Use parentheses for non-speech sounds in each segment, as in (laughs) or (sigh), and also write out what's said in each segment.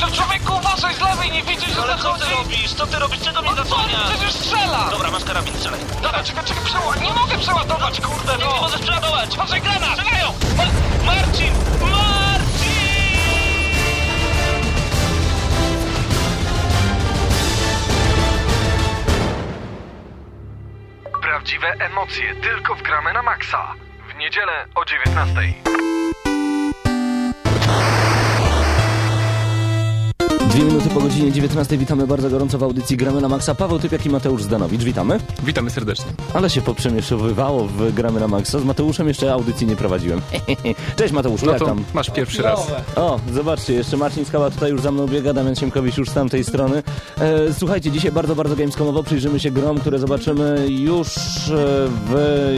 No człowieku, uważaj z lewej, nie widzisz, że Ale co zachodzi? ty robisz? Co ty robisz? Czego mnie No co, zasłaniasz? przecież strzela! Dobra, masz karabin, strzelaj. Dobra, czekaj, czekaj, przeładuj. Nie mogę przeładować, kurde, Nie, nie no! możesz przeładować! Może granat! Strzelają! Ma- Marcin! Marcin! Prawdziwe emocje tylko w gramy na maksa. W niedzielę o 19. po godzinie 19 witamy bardzo gorąco w audycji Gramy na Maxa. Paweł Typiak i Mateusz Zdanowicz. Witamy. Witamy serdecznie. Ale się poprzemieszowywało w Gramy na Maxa. Z Mateuszem jeszcze audycji nie prowadziłem. (laughs) Cześć Mateuszu, No jak tam? masz pierwszy raz. O, zobaczcie, jeszcze Marcin Skała tutaj już za mną biega, Damian Siemkowicz już z tamtej strony. E, słuchajcie, dzisiaj bardzo, bardzo gamescomowo przyjrzymy się grom, które zobaczymy już e, w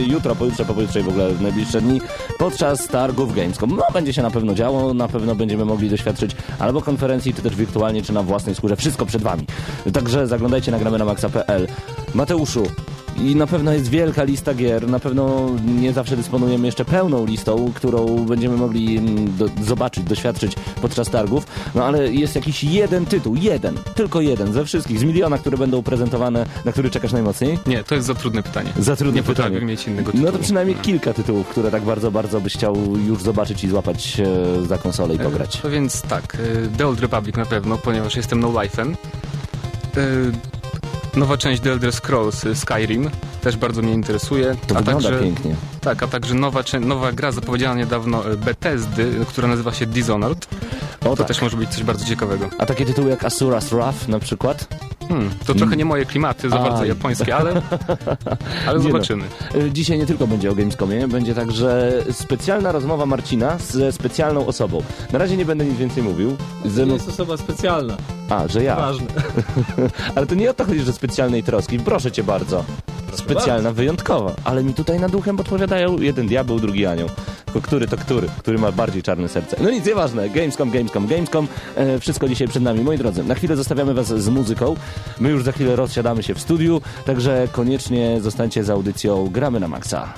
jutro, pojutrze, po pojutrze i w ogóle w najbliższe dni podczas targów Gamescom. No, będzie się na pewno działo, na pewno będziemy mogli doświadczyć albo konferencji, czy też wirtualnie, czy na własnej skórze. Wszystko przed wami. Także zaglądajcie na gramy na maxa.pl. Mateuszu, i na pewno jest wielka lista gier, na pewno nie zawsze dysponujemy jeszcze pełną listą, którą będziemy mogli mm, do, zobaczyć, doświadczyć podczas targów, no ale jest jakiś jeden tytuł, jeden, tylko jeden ze wszystkich, z miliona, które będą prezentowane, na który czekasz najmocniej? Nie, to jest za trudne pytanie. Za trudne Nie pytanie. mieć innego tytułu. No to przynajmniej kilka tytułów, które tak bardzo, bardzo byś chciał już zobaczyć i złapać e, za konsolę i E, pograć. No więc tak, e, The Old Republic na pewno, ponieważ jestem no life'em. E, Nowa część The Elder Scrolls e, Skyrim też bardzo mnie interesuje. To a wygląda także, pięknie. Tak, a także nowa, nowa gra zapowiedziana niedawno e, Bethesdy, która nazywa się Dishonored. O To tak. też może być coś bardzo ciekawego. A takie tytuły jak Asura's Wrath na przykład? Hmm, to trochę nie moje klimaty, za A. bardzo japońskie, ale, (laughs) ale no. zobaczymy. Y, Dzisiaj nie tylko będzie o Gamescomie, będzie także specjalna rozmowa Marcina ze specjalną osobą. Na razie nie będę nic więcej mówił. To Ze mną... jest osoba specjalna. A, że ja. Ważne. (laughs) Ale to nie o to chodzi, że specjalnej troski. Proszę cię bardzo. Specjalna, wyjątkowa. Ale mi tutaj nad duchem podpowiadają jeden diabeł, drugi anioł. Który to który? Który ma bardziej czarne serce? No nic, nieważne. Gamescom, Gamescom, Gamescom. E, wszystko dzisiaj przed nami. Moi drodzy, na chwilę zostawiamy was z muzyką. My już za chwilę rozsiadamy się w studiu, także koniecznie zostańcie z audycją Gramy na Maxa.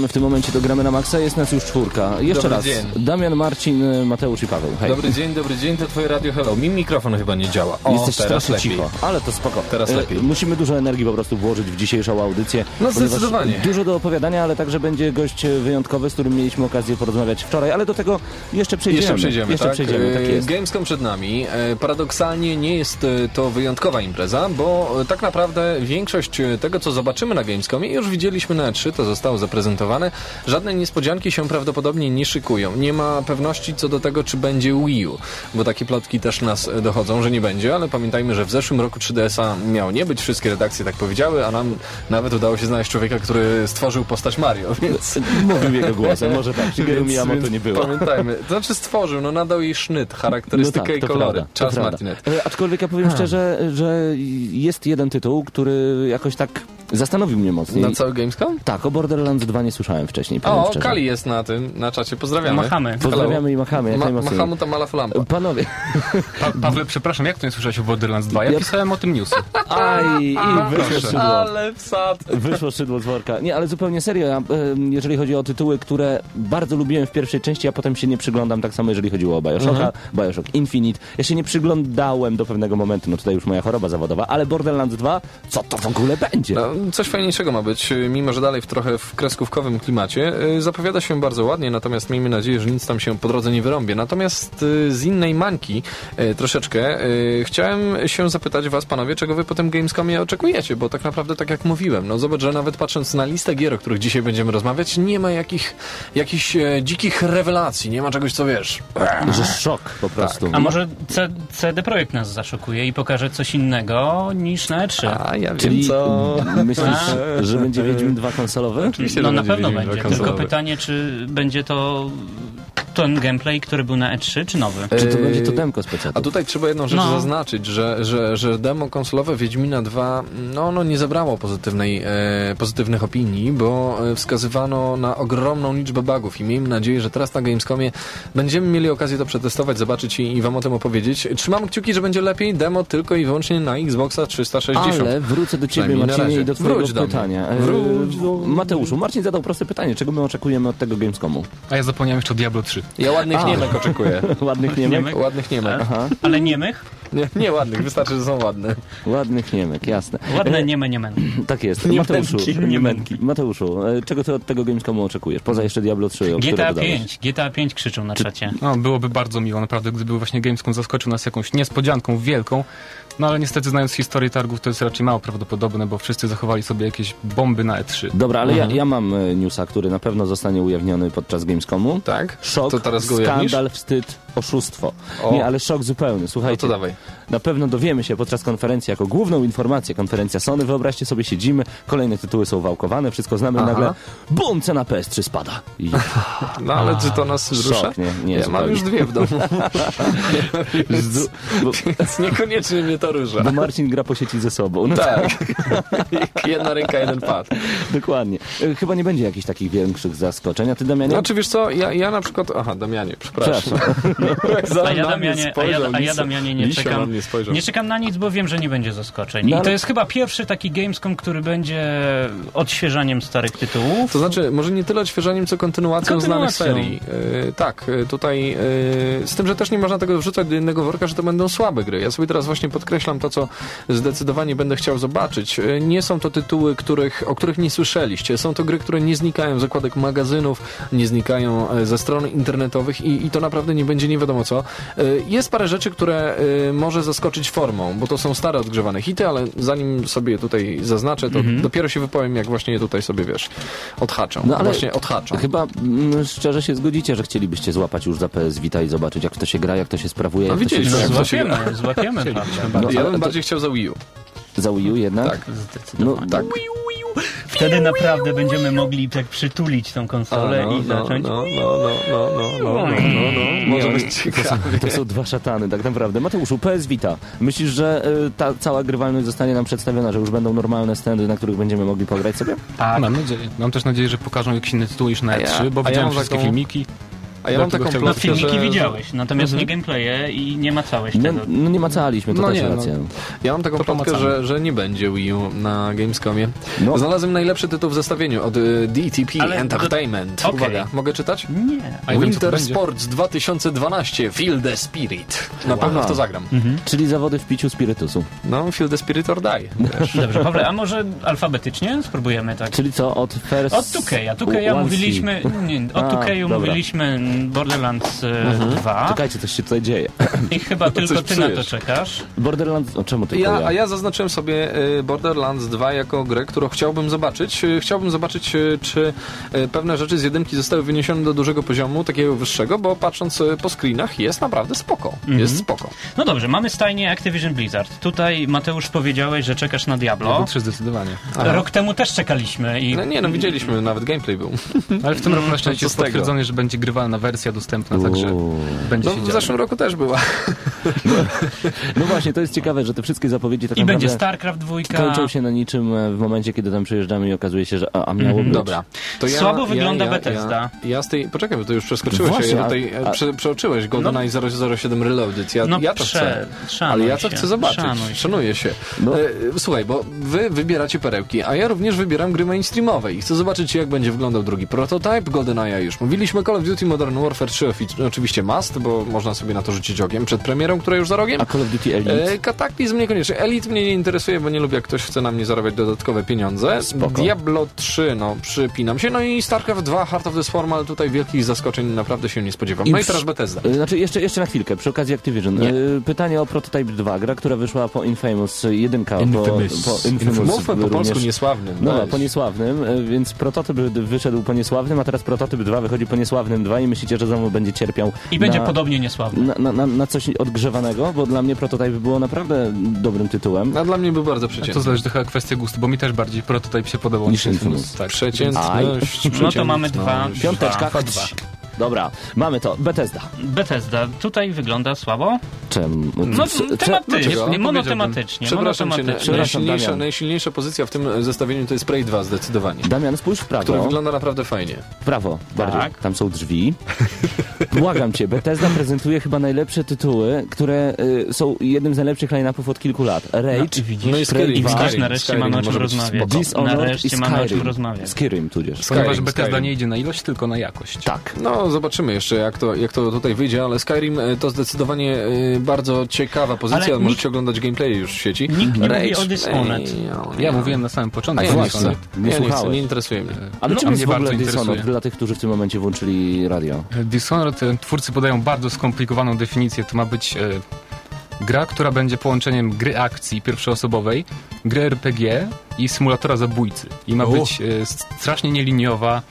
Wracamy w tym momencie do Gramy na Maxa, jest nas już czwórka. Jeszcze Dobry raz, dzień. Damian, Marcin, Mateusz i Paweł. Hej. Dobry dzień, dobry dzień, to twoje radio hello. Mi mikrofon chyba nie działa. O, Jesteś teraz lepiej. cicho, ale to spoko. Teraz E, lepiej. Musimy dużo energii po prostu włożyć w dzisiejszą audycję. No, zdecydowanie. Dużo do opowiadania, ale także będzie gość e, wyjątkowy, z którym mieliśmy okazję porozmawiać wczoraj, ale do tego jeszcze przejdziemy. Jeszcze przejdziemy, Jeszcze tak? przejdziemy, tak E, jest. Gamescom przed nami. E, Paradoksalnie nie jest e, to wyjątkowa impreza, bo e, tak naprawdę większość e, tego, co zobaczymy na Gamescomie, już widzieliśmy na E3, to zostało zaprezentowane. Żadne niespodzianki się prawdopodobnie nie szykują. Nie ma pewności co do tego, czy będzie Wii U, bo takie plotki też nas e, dochodzą, że nie będzie, ale pamiętajmy, że w zeszłym roku 3DS-a miało nie być, wszystkie redakcje tak powiedziały, a nam nawet udało się znaleźć człowieka, który stworzył postać Mario, (laughs) więc... (laughs) Mówił jego głosem, może tak. Shigeru Miyamoto nie było. Pamiętajmy, to znaczy stworzył, no nadał jej sznyt, charakterystykę i to kolory. prawda, Czas. Martinet. E, Aczkolwiek ja powiem szczerze, że jest jeden tytuł, który jakoś tak zastanowił mnie mocniej. Na cały Gamescom? Tak, o Borderlands 2 nie słyszałem wcześniej, O, szczerze. Kali jest na tym, na czacie, pozdrawiamy. Machamy. Pozdrawiamy i machamy, jak Ma, machamy tam Malafulampa. Panowie, Pa Pawle, przepraszam, jak to nie słyszałeś o Borderlands 2? Ja Ja- pisałem o tym newsy. aj, i (laughs) wyszło proszę. szydło. Ale wsad. Wyszło szydło z worka. Nie, ale zupełnie serio, ja, jeżeli chodzi o tytuły, które bardzo lubiłem w pierwszej części, a potem się nie przyglądam, tak samo jeżeli chodziło o Bioshocka, Bioshock Infinite. Ja się nie przyglądałem do pewnego momentu, no tutaj już moja choroba zawodowa, ale Borderlands 2, co to w ogóle będzie? No, coś fajniejszego ma być, mimo że dalej w trochę w kreskówkowym klimacie. Y, Zapowiada się bardzo ładnie, natomiast miejmy nadzieję, że nic tam się po drodze nie wyrąbie. Natomiast y, z innej mańki y, troszeczkę y, chciałem się zapytać was, panowie, czego wy po tym Gamescomie oczekujecie, bo tak naprawdę, tak jak mówiłem, no zobacz, że nawet patrząc na listę gier, o których dzisiaj będziemy rozmawiać, nie ma jakich, jakichś e, dzikich rewelacji, nie ma czegoś, co wiesz. Że szok po prostu. Tak. A może CD Projekt nas zaszokuje i pokaże coś innego niż na E3? A ja wiem, Czyli co... (laughs) myślisz, A. że będzie Wiedźmin 2 konsolowy? Oczywiście, No na pewno Wiedźmin będzie, tylko pytanie, czy będzie to ten gameplay, który był na E3, czy nowy? Czy to będzie to demko specjalne? A tutaj trzeba jedną rzecz No. zaznaczyć, że, że, że demo konsolowe Wiedźmina 2 no, ono nie zebrało pozytywnej, e, pozytywnych opinii, bo e, wskazywano na ogromną liczbę bugów i miejmy nadzieję, że teraz na Gamescomie będziemy mieli okazję to przetestować, zobaczyć i, i wam o tym opowiedzieć. Trzymam kciuki, że będzie lepiej. Demo tylko i wyłącznie na Xboxa 360. Ale wrócę do ciebie, Marcinie, i do twojego Wróć pytania. E, Wróć do mnie. Mateuszu, Marcin zadał proste pytanie. Czego my oczekujemy od tego Gamescomu? A ja zapomniałem jeszcze o Diablo 3. Ja ładnych A. niemek oczekuję. (laughs) Ładnych niemek? Niemek? Ładnych niemek. Aha, Ale niemych? Nie, nie ładnych, wystarczy, że są ładne. ładnych niemek, jasne. Ładne E, nieme, niemen. Tak jest. Mateuszu, niemętki. Mateuszu, e, czego ty od tego Gamescomu oczekujesz? Poza jeszcze Diablo 3, o GTA które dodałeś. 5, GTA 5 krzyczą na czacie. No, byłoby bardzo miło, naprawdę, gdyby właśnie Gamescom zaskoczył nas jakąś niespodzianką wielką. No ale niestety, znając historię targów, to jest raczej mało prawdopodobne, bo wszyscy zachowali sobie jakieś bomby na E E3. Dobra, ale Mhm. ja, ja mam e, newsa, który na pewno zostanie ujawniony podczas Gamescomu. Tak? Szok, To teraz go ujawnisz? skandal, wstyd, oszustwo. O. Nie, ale szok zupełny. No Słuchajcie, to dawaj. Na pewno dowiemy się podczas konferencji jako główną informację konferencja Sony. Wyobraźcie sobie, siedzimy, kolejne tytuły są wałkowane, wszystko znamy, Aha. nagle bum, cena PS3 spada. I (laughs) No ale czy to nas Szok, wzrusza? nie? Nie, ja mam już dwie w domu. (laughs) z- bo, Więc niekoniecznie mnie to rusza. bo Marcin gra po sieci ze sobą. No Tak. (laughs) Jedna ręka, jeden pad. Dokładnie. E, Chyba nie będzie jakichś takich większych zaskoczeń. A ty, Damianie? Znaczy wiesz co, ja, ja na przykład... Aha, Damianie, przepraszam. Jak za A ja, Damianie, a, ja, a ja Damianie nie na czekam. spojrzał. Nie czekam na nic, bo wiem, że nie będzie zaskoczeń. No I to jest chyba pierwszy taki Gamescom, który będzie odświeżaniem starych tytułów. To znaczy, może nie tyle odświeżaniem, co kontynuacją, znanych Kontynuacją. serii. E, tak, e, tutaj e, z tym, że też nie można tego wrzucać do jednego worka, że to będą słabe gry. Ja sobie teraz właśnie podkreślam to, co zdecydowanie będę chciał zobaczyć. Nie są to tytuły, których, o których nie słyszeliście. Są to gry, które nie znikają z zakładek magazynów, nie znikają ze stron internetowych i, i to naprawdę nie będzie nie wiadomo co. Jest parę rzeczy, które może zaskoczyć formą, bo to są stare odgrzewane hity, ale zanim sobie tutaj zaznaczę, to Mhm. dopiero się wypowiem, jak właśnie je tutaj sobie, wiesz, odhaczą. No, ale Właśnie odhaczą. Chyba mm, szczerze się zgodzicie, że chcielibyście złapać już za PS Vita i zobaczyć, jak to się gra, jak to się sprawuje, No jak to się widzieliśmy, No, jak to się złapiemy, złapiemy. prawda. No, ja bym to- bardziej chciał za Wii U. Za Wii U jednak? Tak. No, Zdecydowanie. Tak. Wtedy naprawdę będziemy mogli tak przytulić tą konsolę no, no, i no, zacząć... No, no, no, no, no, Może być ciekawie. To są dwa szatany, tak naprawdę. Mateuszu, PS Vita. Myślisz, że y, ta cała grywalność zostanie nam przedstawiona, że już będą normalne stędy, na których będziemy mogli pograć sobie? Tak. Mam nadzieję. Mam też nadzieję, że pokażą jakiś inny tytuł niż na E3, bo widziałem wszystkie filmiki. A ja mam taką chciałbym- No plotkę, filmiki że... widziałeś, natomiast nie gameplaye i nie macałeś No, tego. no nie macaliśmy, to No też nie, no. Ja mam taką To plotkę, że, że nie będzie Wii U na Gamescomie. No. Znalazłem najlepszy tytuł w zestawieniu od y, DTP Ale- Entertainment. Okej. Uwaga, mogę czytać? Nie. Wiem, Winter. Sports 2012 Feel the Spirit. Na pewno w to zagram. Czyli zawody w piciu spirytusu. No, Feel the Spirit or Die. (laughs) Dobrze, Pawle, a może alfabetycznie spróbujemy tak? Czyli co, od first... Od 2K, a 2K One mówiliśmy, nie, od A, 2K dobra. mówiliśmy Borderlands e, 2 Czekajcie, coś się tutaj dzieje. i chyba (laughs) tylko ty na to psujesz. czekasz. Borderlands... O, czemu tylko Ja, ja? a ja zaznaczyłem sobie y, Borderlands 2 jako grę, którą chciałbym zobaczyć. Y, Chciałbym zobaczyć, y, czy y, pewne rzeczy z jedynki zostały wyniesione do dużego poziomu, takiego wyższego, bo patrząc y, po screenach jest naprawdę spoko. Jest spoko. No dobrze, mamy stajnię Activision Blizzard. Tutaj Mateusz powiedziałeś, że czekasz na Diablo. Diablo 3 zdecydowanie. Rok temu też czekaliśmy i No, nie, no widzieliśmy, nawet gameplay był. Ale w tym roku (laughs) na szczęście jest potwierdzone, że będzie grywalna wersja dostępna, także Uuu. będzie No, się w działo. zeszłym roku też była. (laughs) No właśnie, to jest ciekawe, że te wszystkie zapowiedzi tak i będzie StarCraft 2. kończą się na niczym e, w momencie, kiedy tam przyjeżdżamy i okazuje się, że a, a miało być. Dobra. To ja, Słabo ja, wygląda ja, Bethesda. Ja, ja z tej... Poczekaj, bo to już przeskoczyłeś, Właśnie, a ja tutaj e, a- prze, przeoczyłeś GoldenEye 007 Reloaded. Ja, No ja to prze- chcę. Ale ja to się, chcę zobaczyć. szanuj się. Szanuję się. No. E, słuchaj, bo wy wybieracie perełki, a ja również wybieram gry mainstreamowe i chcę zobaczyć, jak będzie wyglądał drugi prototyp GoldenEye już. Mówiliśmy Call of Duty Modern Warfare 3 ofi- oczywiście must, bo można sobie na to rzucić okiem przed premierą, która już za rogiem. A Call of Duty Elite? E, Kataklizm niekoniecznie. Elite mnie nie interesuje, bo nie lubię, jak ktoś chce na mnie zarabiać dodatkowe pieniądze. Spoko. Diablo 3, no, przypinam się. No i StarCraft 2, Heart of the Swarm, ale tutaj wielkich zaskoczeń naprawdę się nie spodziewam. I No i przy- teraz Bethesda. E, Znaczy, jeszcze, jeszcze na chwilkę, przy okazji Activision. Nie. E, Pytanie o Prototype 2, gra, która wyszła po Infamous 1, po, po Infamous Mówmy po również. polsku niesławnym. No, weź. po niesławnym, e, więc prototyp wyszedł po niesławnym, a teraz prototyp 2 wychodzi po niesławnym 2 i myślicie, że znowu będzie cierpiał I będzie na, podobnie niesławny. na, na, na, na coś odgrzewanego, bo dla mnie prototyp było naprawdę dobrym tytułem. A dla mnie był bardzo To przeciętny. zależy trochę kwestia gustu, bo mi też bardziej prototyp się podobał Niż Infamous. Tak. Przeciętność, No to mamy dwa. przeciętność. Piąteczka. Dwa. Dwa. Dobra, mamy to. Bethesda. Bethesda. Tutaj wygląda słabo. Czem? No tematycznie? Nie monotematycznie. Przepraszam cię, monotematycznie. Przepraszam, najsilniejsza, najsilniejsza pozycja w tym zestawieniu to jest Prey 2 zdecydowanie. Damian, spójrz w prawo. Który wygląda naprawdę fajnie. W prawo, bardziej. Tak. Tam są drzwi. (laughs) Błagam cię, Bethesda prezentuje chyba najlepsze tytuły, które y, są jednym z najlepszych line-upów od kilku lat. Rage, No i widzisz, No i Prey Skyrim, 2, widzisz, Skyrim, nareszcie Skyrim mamy o czym rozmawiać. Dishonored Nareszcie i mamy o czym Skyrim. rozmawiać. Skyrim tudzież. Ponieważ Skyrim, Bethesda Skyrim. nie idzie na ilość, tylko na jakość. Tak. No, zobaczymy jeszcze, jak to, jak to tutaj wyjdzie, ale Skyrim e, to zdecydowanie e, bardzo ciekawa pozycja. Ale Możecie nikt- oglądać gameplay już w sieci. Nikt nie Rage, mówi o Dishonored. ej, Ja mówiłem na samym początku. A ja właśnie. Dishonored- Nie Nie, nie chcę, słuchałeś. nie interesuje mnie. Ale No, czym a jest mnie w ogóle Dishonored interesuje. dla tych, którzy w tym momencie włączyli radio? Dishonored, e, twórcy podają bardzo skomplikowaną definicję. To ma być e, gra, która będzie połączeniem gry akcji pierwszoosobowej, gry RPG i symulatora zabójcy. I ma być e, strasznie nieliniowa.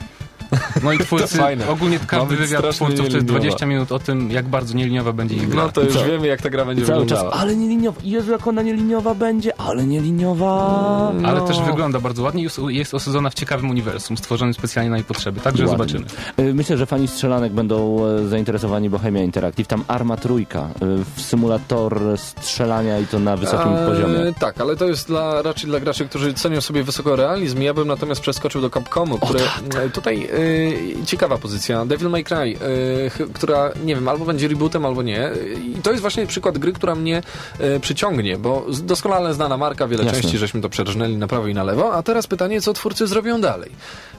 (laughs) No i twórcy, fajne. ogólnie każdy wywiad twórców to jest nieliniowa. 20 minut o tym, jak bardzo nieliniowa będzie ich gra. No to już Co? wiemy, jak ta gra będzie cały czas, wyglądała. ale nieliniowa. Jezu, jak ona nieliniowa będzie, ale nieliniowa. Mm, Ale no. też wygląda bardzo ładnie i jest- osadzona w ciekawym uniwersum, stworzonym specjalnie na jej potrzeby. Także Ładnie. zobaczymy. Y, Myślę, że fani strzelanek będą e, zainteresowani Bohemia Interactive. Tam Arma Trójka, y, symulator strzelania i to na wysokim E, poziomie. Tak, ale to jest dla, raczej dla graczy, którzy cenią sobie wysoko realizm. Ja bym natomiast przeskoczył do Capcomu, który tak. e, tutaj e, ciekawa pozycja. Devil May Cry, ch- która nie wiem, albo będzie rebootem, albo nie. I to jest właśnie przykład gry, która mnie e, przyciągnie, bo z- doskonale znana marka, wiele Jasne. części żeśmy to przerżnęli na prawo i na lewo, a teraz pytanie, co twórcy zrobią dalej?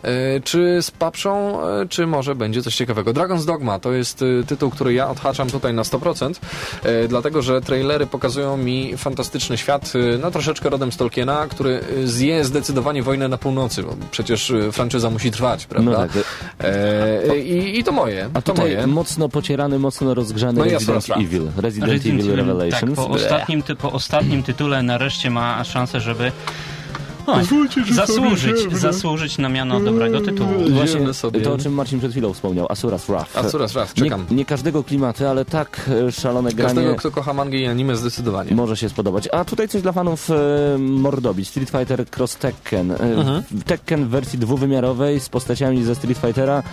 E, czy spaprzą, e, czy może będzie coś ciekawego? Dragon's Dogma to jest e, tytuł, który ja odhaczam tutaj na 100%, e, dlatego, że trailery pokazują mi fantastyczny świat, no troszeczkę rodem z Tolkiena, który zje zdecydowanie wojnę na północy, bo przecież franczyza musi trwać, prawda? No tak. E, i, I to moje, A to tutaj moje. mocno pocierany, mocno rozgrzany No Resident. Evil. Resident, Evil Revelations. Tak, po ostatnim, ty, po ostatnim tytule nareszcie ma szansę, żeby zasłużyć, zasłużyć na miano dobrego tytułu. Właśnie Zielone sobie. to, o czym Marcin przed chwilą wspomniał, Asuras Wrath. A coraz raz, nie, czekam. nie każdego klimaty, ale tak e, szalone granie Każdego, kto kocha mangę i anime zdecydowanie. może się spodobać. A tutaj coś dla fanów e, Mordobi. Street Fighter Cross Tekken. E, Mhm. w- Tekken w wersji dwuwymiarowej z postaciami ze Street Fightera.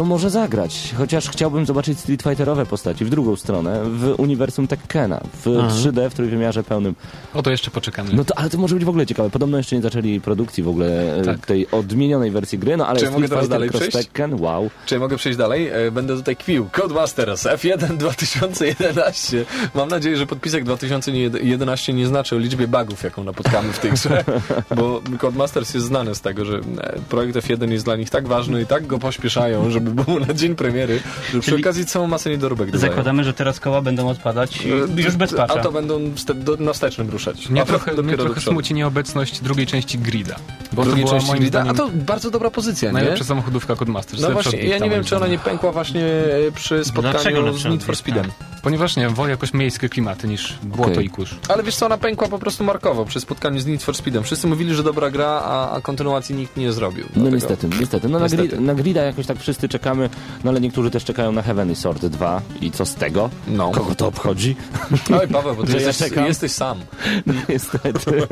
To może zagrać. Chociaż chciałbym zobaczyć Street Fighterowe postaci w drugą stronę, w uniwersum Tekkena, w 3D, w trójwymiarze pełnym. O to jeszcze poczekamy. No to, ale to może być w ogóle ciekawe. Podobno jeszcze nie zaczęli produkcji w ogóle e, Tak. tej odmienionej wersji gry, no ale Czy ja mogę Street teraz Fighter dalej Cross przejść? Tekken, wow. Czy ja mogę przejść dalej? E, Będę tutaj kwił. Codemasters F1 2011. Mam nadzieję, że podpisek 2011 nie znaczy o liczbie bugów, jaką napotkamy w tej grze, (laughs) bo Codemasters jest znany z tego, że e, projekt F1 jest dla nich tak ważny i tak go pośpieszają, żeby był na dzień premiery, że przy Czyli okazji całą masę niedoróbek dodają. Zakładamy, że teraz koła będą odpadać E, już bez patcha. A to będą do, na wstecznym ruszać. Mnie A trochę, mnie trochę smuci nieobecność drugiej części Grida. Bo Drugiej to była części moim Grida? zdaniem A to bardzo dobra pozycja, nie? najlepsza samochodówka Codemasters. No właśnie, ja nie wiem, czy ona nie zdaniem. pękła właśnie e, przy spotkaniu z Need for? Speedem. Ponieważ nie, wolę jakoś miejskie klimaty niż błoto Okej. i kurz. Ale wiesz co, ona pękła po prostu markowo przy spotkaniu z Need for Speedem. Wszyscy mówili, że dobra gra, a, a kontynuacji nikt nie zrobił. No Dlatego- niestety, niestety. No na, Niestety. gri, na Grida jakoś tak wszyscy czekamy, no ale niektórzy też czekają na Heavenly Sword 2 i co z tego? No. Kogo to obchodzi? (laughs) Oj, Paweł, bo ty Że ja jesteś, jesteś sam. No (laughs) niestety.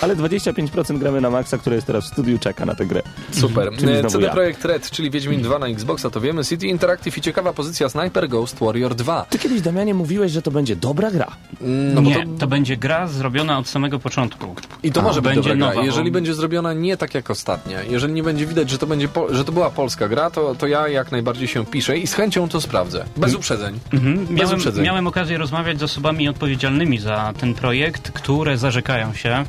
Ale 25% gramy na Maxa, który jest teraz w studiu, czeka na tę grę. Super. CD ja. Projekt Red, czyli Wiedźmin 2 na Xboxa, to wiemy. City Interactive i ciekawa pozycja Sniper Ghost Warrior 2. Ty kiedyś, Damianie, mówiłeś, że to będzie dobra gra. No bo nie, to, to... będzie gra zrobiona od samego początku. I to A, może być będzie dobra gra. nowa, bo- Jeżeli będzie zrobiona nie tak jak ostatnia, jeżeli nie będzie widać, że to, będzie po, że to była polska gra, to, to ja jak najbardziej się piszę i z chęcią to sprawdzę. Bez uprzedzeń. Mhm. Miałem, uprzedzeń. miałem okazję rozmawiać z osobami odpowiedzialnymi za ten projekt, które zarzekają się,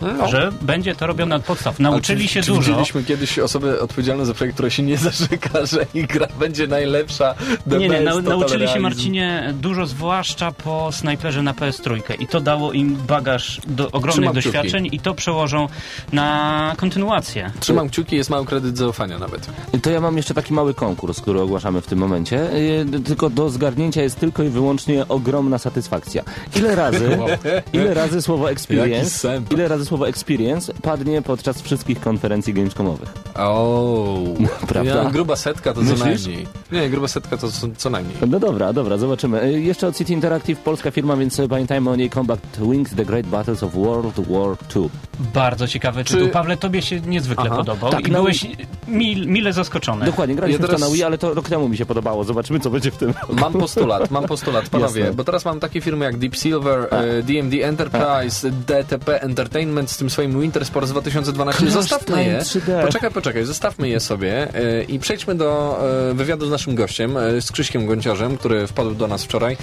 No. że będzie to robione od podstaw. Nauczyli czy, się czy dużo. widzieliśmy kiedyś osobę odpowiedzialną za projekt, która się nie zarzeka, (laughs) że ich gra będzie najlepsza. the Nie, nie, total nauczyli się. Marcinie dużo, zwłaszcza po snajperze na PS3 i to dało im bagaż do ogromnych Trzymam kciuki. doświadczeń i to przełożą na kontynuację. Trzymam kciuki, jest mały kredyt zaufania nawet. To ja mam jeszcze taki mały konkurs, który ogłaszamy w tym momencie. Yy, Tylko do zgarnięcia jest tylko i wyłącznie ogromna satysfakcja. Ile razy, (laughs) ile razy słowo experience, ile razy słowo experience padnie podczas wszystkich konferencji gamescomowych? (laughs) O, Prawda? Ja, gruba setka to co Myślisz? najmniej. Nie, gruba setka to co, co najmniej. No dobra, dobra, zobaczymy. Y, Jeszcze od City Interactive, polska firma, więc sobie pamiętajmy o niej Combat Wings, The Great Battles of World War II. Bardzo ciekawy Czy- tytuł. Pawle, tobie się niezwykle Aha. podobał Tak, i no- byłeś mil, mile zaskoczony. Dokładnie, graliśmy Ja teraz- na Wii, ale to rok temu mi się podobało. Zobaczymy, co będzie w tym. Mam postulat, mam postulat, (laughs) panowie, Jasne. bo teraz mam takie firmy jak Deep Silver, e, DMD Enterprise, DTP Entertainment z tym swoim Winter Sports 2012. Crash Zostawmy je. Time 3D. Poczekaj, poczekaj, zostawmy je sobie e, i przejdźmy do e, wywiadu z naszym gościem, e, z Krzyśkiem Gonciarzem, który wpadł do nas wczoraj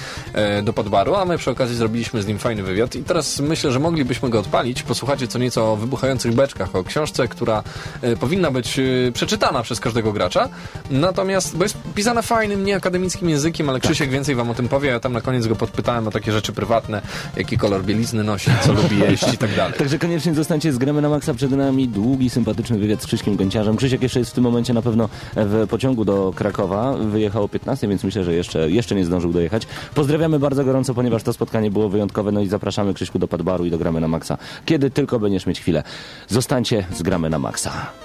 do Podbaru, a my przy okazji zrobiliśmy z nim fajny wywiad i teraz myślę, że moglibyśmy go odpalić, posłuchacie co nieco o wybuchających beczkach, o książce, która powinna być przeczytana przez każdego gracza, natomiast, bo jest pisana fajnym, nieakademickim językiem, ale Krzysiek więcej wam o tym powie, ja tam na koniec go podpytałem o takie rzeczy prywatne, jaki kolor bielizny nosi, co lubi jeść i tak dalej. Także koniecznie zostańcie z Gramy na Maxa. Przed nami długi, sympatyczny wywiad z Krzyśkiem Gonciarzem. Krzysiek jeszcze jest w tym momencie na pewno w pociągu do Krakowa. Wyjechał o 15, więc myślę, że jeszcze, jeszcze nie zdążył dojechać. Pozdrawiamy bardzo gorąco, ponieważ to spotkanie było wyjątkowe. No i zapraszamy Krzyśku do Padbaru i do Gramy na Maxa. Kiedy tylko będziesz mieć chwilę. Zostańcie z Gramy na Maxa.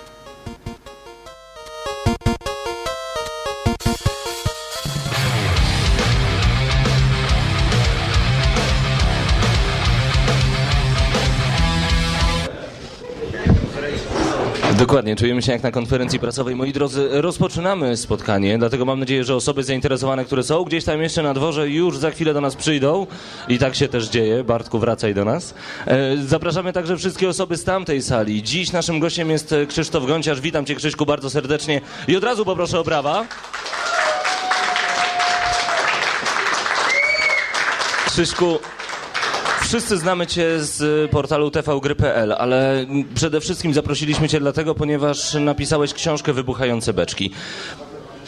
Dokładnie, czujemy się jak na konferencji prasowej. Moi drodzy, rozpoczynamy spotkanie, dlatego mam nadzieję, że osoby zainteresowane, które są gdzieś tam jeszcze na dworze, już za chwilę do nas przyjdą. I tak się też dzieje. Bartku, wracaj do nas. E, Zapraszamy także wszystkie osoby z tamtej sali. Dziś naszym gościem jest Krzysztof Gonciarz. Witam cię, Krzyśku, bardzo serdecznie. I od razu poproszę o brawa. Krzyśku, Wszyscy znamy Cię z portalu tvgry.pl, ale przede wszystkim zaprosiliśmy Cię dlatego, ponieważ napisałeś książkę Wybuchające beczki.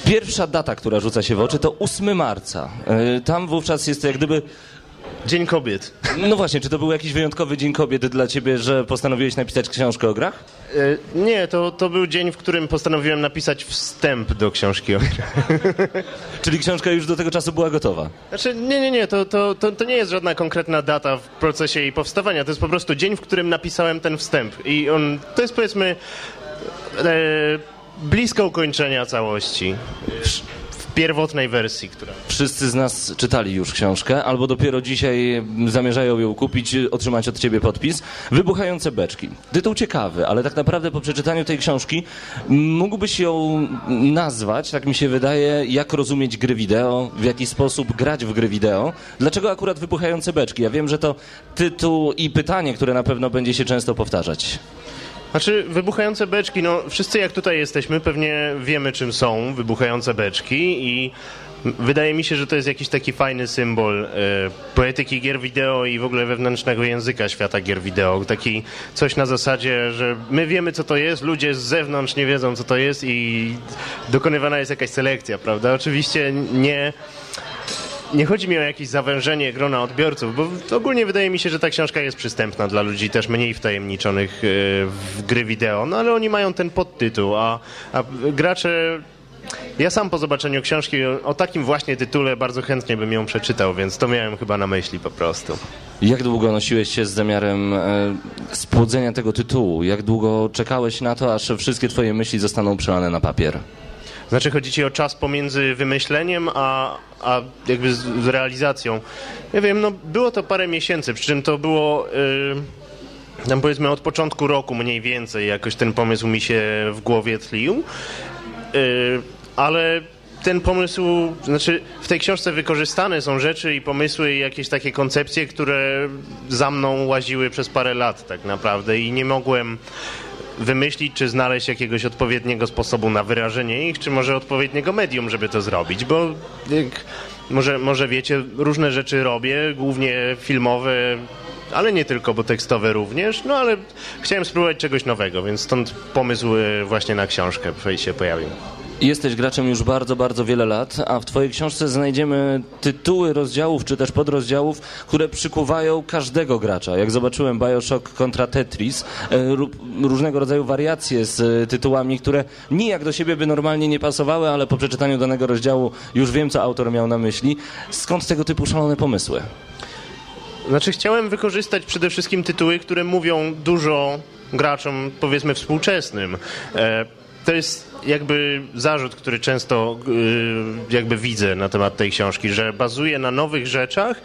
Pierwsza data, która rzuca się w oczy, to 8 marca. E, Tam wówczas jest jak gdyby... Dzień Kobiet. No właśnie, czy to był jakiś wyjątkowy dzień kobiet dla Ciebie, że postanowiłeś napisać książkę o grach? E, Nie, to, to był dzień, w którym postanowiłem napisać wstęp do książki o grach. (laughs) Czyli książka już do tego czasu była gotowa? Znaczy, nie, nie, nie, to, to, to, to nie jest żadna konkretna data w procesie jej powstawania. To jest po prostu dzień, w którym napisałem ten wstęp. I on, to jest powiedzmy e, blisko ukończenia całości. Pierwotnej wersji, która... Wszyscy z nas czytali już książkę, albo dopiero dzisiaj zamierzają ją kupić, otrzymać od ciebie podpis. Wybuchające beczki. Tytuł ciekawy, ale tak naprawdę po przeczytaniu tej książki mógłbyś ją nazwać, tak mi się wydaje, jak rozumieć gry wideo, w jaki sposób grać w gry wideo. Dlaczego akurat wybuchające beczki? Ja wiem, że to tytuł i pytanie, które na pewno będzie się często powtarzać. Znaczy, wybuchające beczki, no wszyscy jak tutaj jesteśmy pewnie wiemy czym są wybuchające beczki i wydaje mi się, że to jest jakiś taki fajny symbol e, poetyki gier wideo i w ogóle wewnętrznego języka świata gier wideo. Taki coś na zasadzie, że my wiemy co to jest, ludzie z zewnątrz nie wiedzą co to jest i dokonywana jest jakaś selekcja, prawda? Oczywiście nie nie chodzi mi o jakieś zawężenie grona odbiorców, bo ogólnie wydaje mi się, że ta książka jest przystępna dla ludzi też mniej wtajemniczonych e, w gry wideo, no ale oni mają ten podtytuł, a, a gracze ja sam po zobaczeniu książki o, takim właśnie tytule bardzo chętnie bym ją przeczytał, więc to miałem chyba na myśli po prostu. Jak długo nosiłeś się z zamiarem e, spłodzenia tego tytułu? Jak długo czekałeś na to, aż wszystkie twoje myśli zostaną przelane na papier? Znaczy chodzi ci o czas pomiędzy wymyśleniem, a, a jakby z, z realizacją. Ja wiem, no było to parę miesięcy, przy czym to było... Yy, tam powiedzmy od początku roku mniej więcej jakoś ten pomysł mi się w głowie tlił. Yy, ale ten pomysł, znaczy w tej książce wykorzystane są rzeczy i pomysły i jakieś takie koncepcje, które za mną łaziły przez parę lat tak naprawdę i nie mogłem wymyślić, czy znaleźć jakiegoś odpowiedniego sposobu na wyrażenie ich, czy może odpowiedniego medium, żeby to zrobić, bo może, może wiecie, różne rzeczy robię, głównie filmowe, ale nie tylko, bo tekstowe również, no ale chciałem spróbować czegoś nowego, więc stąd pomysł e, właśnie na książkę się pojawił. Jesteś graczem już bardzo, bardzo wiele lat, a w Twojej książce znajdziemy tytuły rozdziałów, czy też podrozdziałów, które przykuwają każdego gracza. Jak zobaczyłem Bioshock kontra Tetris, e, różnego rodzaju wariacje z e, tytułami, które nijak do siebie by normalnie nie pasowały, ale po przeczytaniu danego rozdziału już wiem, co autor miał na myśli. Skąd tego typu szalone pomysły? Znaczy chciałem wykorzystać przede wszystkim tytuły, które mówią dużo graczom, powiedzmy, współczesnym. E, to jest jakby zarzut, który często y, jakby widzę na temat tej książki, że bazuje na nowych rzeczach,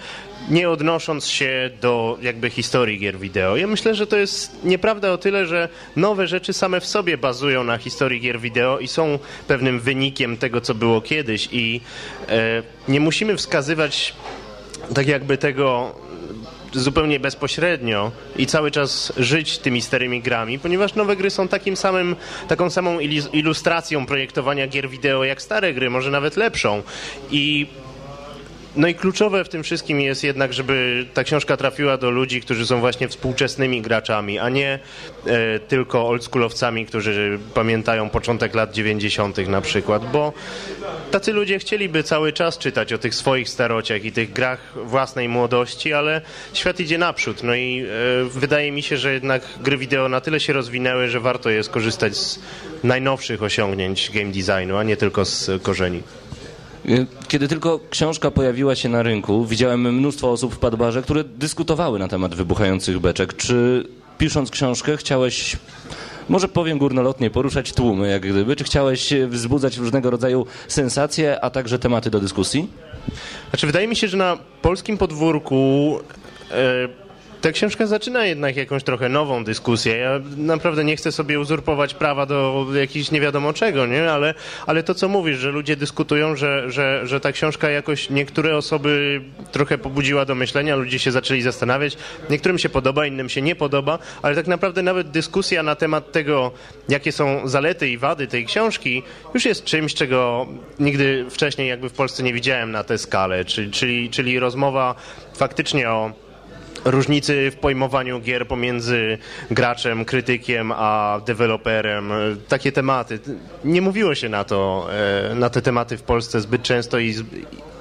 nie odnosząc się do jakby historii gier wideo. Ja myślę, że to jest nieprawda o tyle, że nowe rzeczy same w sobie bazują na historii gier wideo i są pewnym wynikiem tego, co było kiedyś i e, nie musimy wskazywać tak jakby tego zupełnie bezpośrednio i cały czas żyć tymi starymi grami, ponieważ nowe gry są takim samym, taką samą ilustracją projektowania gier wideo jak stare gry, może nawet lepszą. I no i kluczowe w tym wszystkim jest jednak, żeby ta książka trafiła do ludzi, którzy są właśnie współczesnymi graczami, a nie e, tylko oldschoolowcami, którzy pamiętają początek lat 90. na przykład, bo tacy ludzie chcieliby cały czas czytać o tych swoich starociach i tych grach własnej młodości, ale świat idzie naprzód. No i e, wydaje mi się, że jednak gry wideo na tyle się rozwinęły, że warto jest korzystać z najnowszych osiągnięć game designu, a nie tylko z korzeni. Kiedy tylko książka pojawiła się na rynku, widziałem mnóstwo osób w Padbarze, które dyskutowały na temat wybuchających beczek. Czy pisząc książkę chciałeś, może powiem górnolotnie, poruszać tłumy jak gdyby? Czy chciałeś wzbudzać różnego rodzaju sensacje, a także tematy do dyskusji? Znaczy, wydaje mi się, że na polskim podwórku... E, ta książka zaczyna jednak jakąś trochę nową dyskusję. Ja naprawdę nie chcę sobie uzurpować prawa do jakichś nie wiadomo czego, nie? Ale, ale to, co mówisz, że ludzie dyskutują, że, że, że ta książka jakoś niektóre osoby trochę pobudziła do myślenia, ludzie się zaczęli zastanawiać. Niektórym się podoba, innym się nie podoba, ale tak naprawdę nawet dyskusja na temat tego, jakie są zalety i wady tej książki, już jest czymś, czego nigdy wcześniej jakby w Polsce nie widziałem na tę skalę, czyli, czyli, czyli rozmowa faktycznie o różnicy w pojmowaniu gier pomiędzy graczem, krytykiem, a deweloperem. Takie tematy. Nie mówiło się na to, e, na te tematy w Polsce zbyt często i,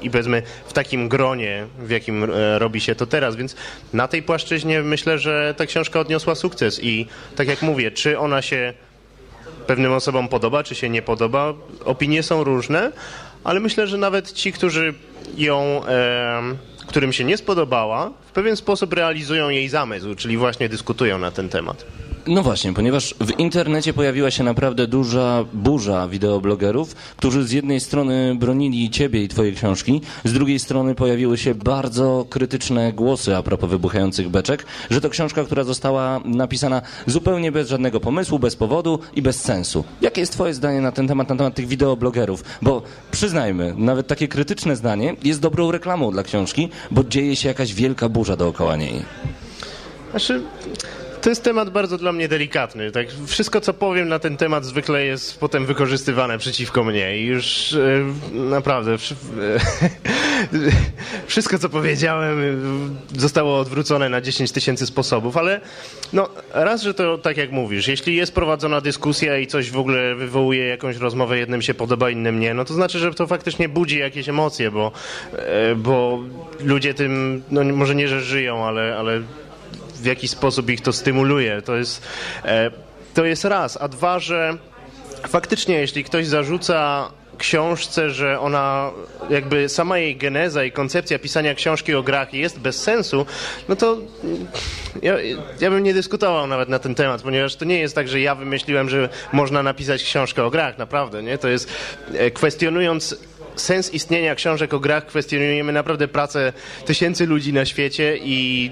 i powiedzmy w takim gronie, w jakim e, robi się to teraz, więc na tej płaszczyźnie myślę, że ta książka odniosła sukces i tak jak mówię, czy ona się pewnym osobom podoba, czy się nie podoba, opinie są różne, ale myślę, że nawet ci, którzy ją... E, którym się nie spodobała, w pewien sposób realizują jej zamysł, czyli właśnie dyskutują na ten temat. No właśnie, ponieważ w internecie pojawiła się naprawdę duża burza wideoblogerów, którzy z jednej strony bronili ciebie i twoje książki, z drugiej strony pojawiły się bardzo krytyczne głosy a propos wybuchających beczek, że to książka, która została napisana zupełnie bez żadnego pomysłu, bez powodu i bez sensu. Jakie jest twoje zdanie na ten temat, na temat tych wideoblogerów? Bo przyznajmy, nawet takie krytyczne zdanie jest dobrą reklamą dla książki, bo dzieje się jakaś wielka burza dookoła niej. Znaczy, to jest temat bardzo dla mnie delikatny. Tak, wszystko, co powiem na ten temat, zwykle jest potem wykorzystywane przeciwko mnie. I już e, naprawdę e, (laughs) wszystko, co powiedziałem, e, zostało odwrócone na 10 tysięcy sposobów, ale no, raz, że to tak jak mówisz, jeśli jest prowadzona dyskusja i coś w ogóle wywołuje jakąś rozmowę, jednym się podoba, innym nie, no to znaczy, że to faktycznie budzi jakieś emocje, bo, e, bo ludzie tym, no może nie, że żyją, ale, ale w jaki sposób ich to stymuluje. To jest, e, to jest raz. A dwa, że faktycznie jeśli ktoś zarzuca książce, że ona jakby sama jej geneza i koncepcja pisania książki o grach jest bez sensu, no to mm, ja, ja bym nie dyskutował nawet na ten temat, ponieważ to nie jest tak, że ja wymyśliłem, że można napisać książkę o grach, naprawdę, nie? To jest e, kwestionując sens istnienia książek o grach, kwestionujemy naprawdę pracę tysięcy ludzi na świecie i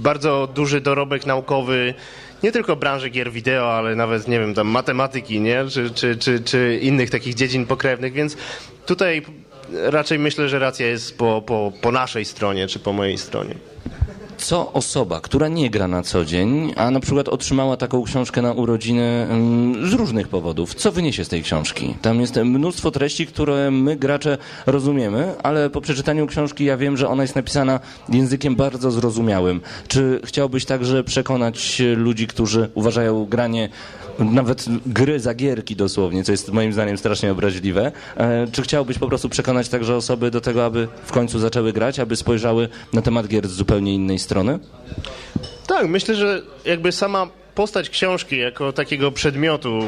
bardzo duży dorobek naukowy nie tylko branży gier wideo, ale nawet, nie wiem, tam matematyki, nie? Czy, czy, czy, czy innych takich dziedzin pokrewnych, więc tutaj raczej myślę, że racja jest po, po, po naszej stronie, czy po mojej stronie. Co osoba, która nie gra na co dzień, a na przykład otrzymała taką książkę na urodziny mm, z różnych powodów, co wyniesie z tej książki? Tam jest mnóstwo treści, które my gracze rozumiemy, ale po przeczytaniu książki ja wiem, że ona jest napisana językiem bardzo zrozumiałym. Czy chciałbyś także przekonać ludzi, którzy uważają granie nawet gry za gierki dosłownie, co jest moim zdaniem strasznie obraźliwe. E, Czy chciałbyś po prostu przekonać także osoby do tego, aby w końcu zaczęły grać, aby spojrzały na temat gier z zupełnie innej strony? Tak, myślę, że jakby sama postać książki jako takiego przedmiotu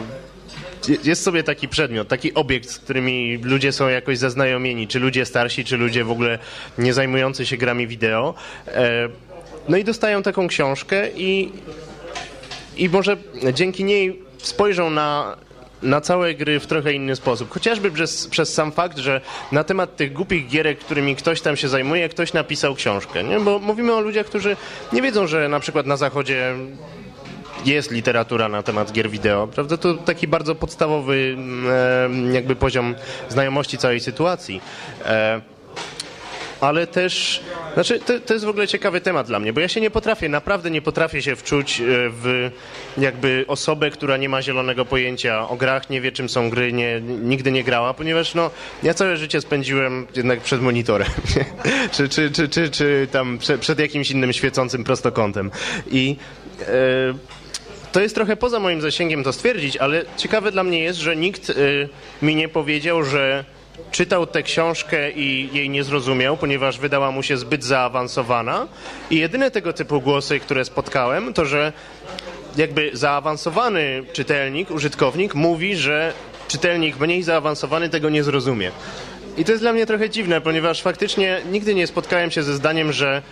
jest sobie taki przedmiot, taki obiekt, z którymi ludzie są jakoś zaznajomieni, czy ludzie starsi, czy ludzie w ogóle nie zajmujący się grami wideo. E, No i dostają taką książkę i, i może dzięki niej spojrzą na, na całe gry w trochę inny sposób. Chociażby przez, przez sam fakt, że na temat tych głupich gierek, którymi ktoś tam się zajmuje, ktoś napisał książkę. Nie? Bo mówimy o ludziach, którzy nie wiedzą, że na przykład na zachodzie jest literatura na temat gier wideo, prawda? To taki bardzo podstawowy mm, e, jakby poziom znajomości całej sytuacji. E, ale też, znaczy to, to jest w ogóle ciekawy temat dla mnie, bo ja się nie potrafię, naprawdę nie potrafię się wczuć e, w jakby osobę, która nie ma zielonego pojęcia o grach, nie wie czym są gry, nie, nigdy nie grała, ponieważ no, ja całe życie spędziłem jednak przed monitorem, (laughs) czy, czy, czy, czy, czy tam przed, przed jakimś innym świecącym prostokątem. I e, to jest trochę poza moim zasięgiem to stwierdzić, ale ciekawe dla mnie jest, że nikt y, mi nie powiedział, że czytał tę książkę i jej nie zrozumiał, ponieważ wydała mu się zbyt zaawansowana. I jedyne tego typu głosy, które spotkałem, to że jakby zaawansowany czytelnik, użytkownik mówi, że czytelnik mniej zaawansowany tego nie zrozumie. I to jest dla mnie trochę dziwne, ponieważ faktycznie nigdy nie spotkałem się ze zdaniem, że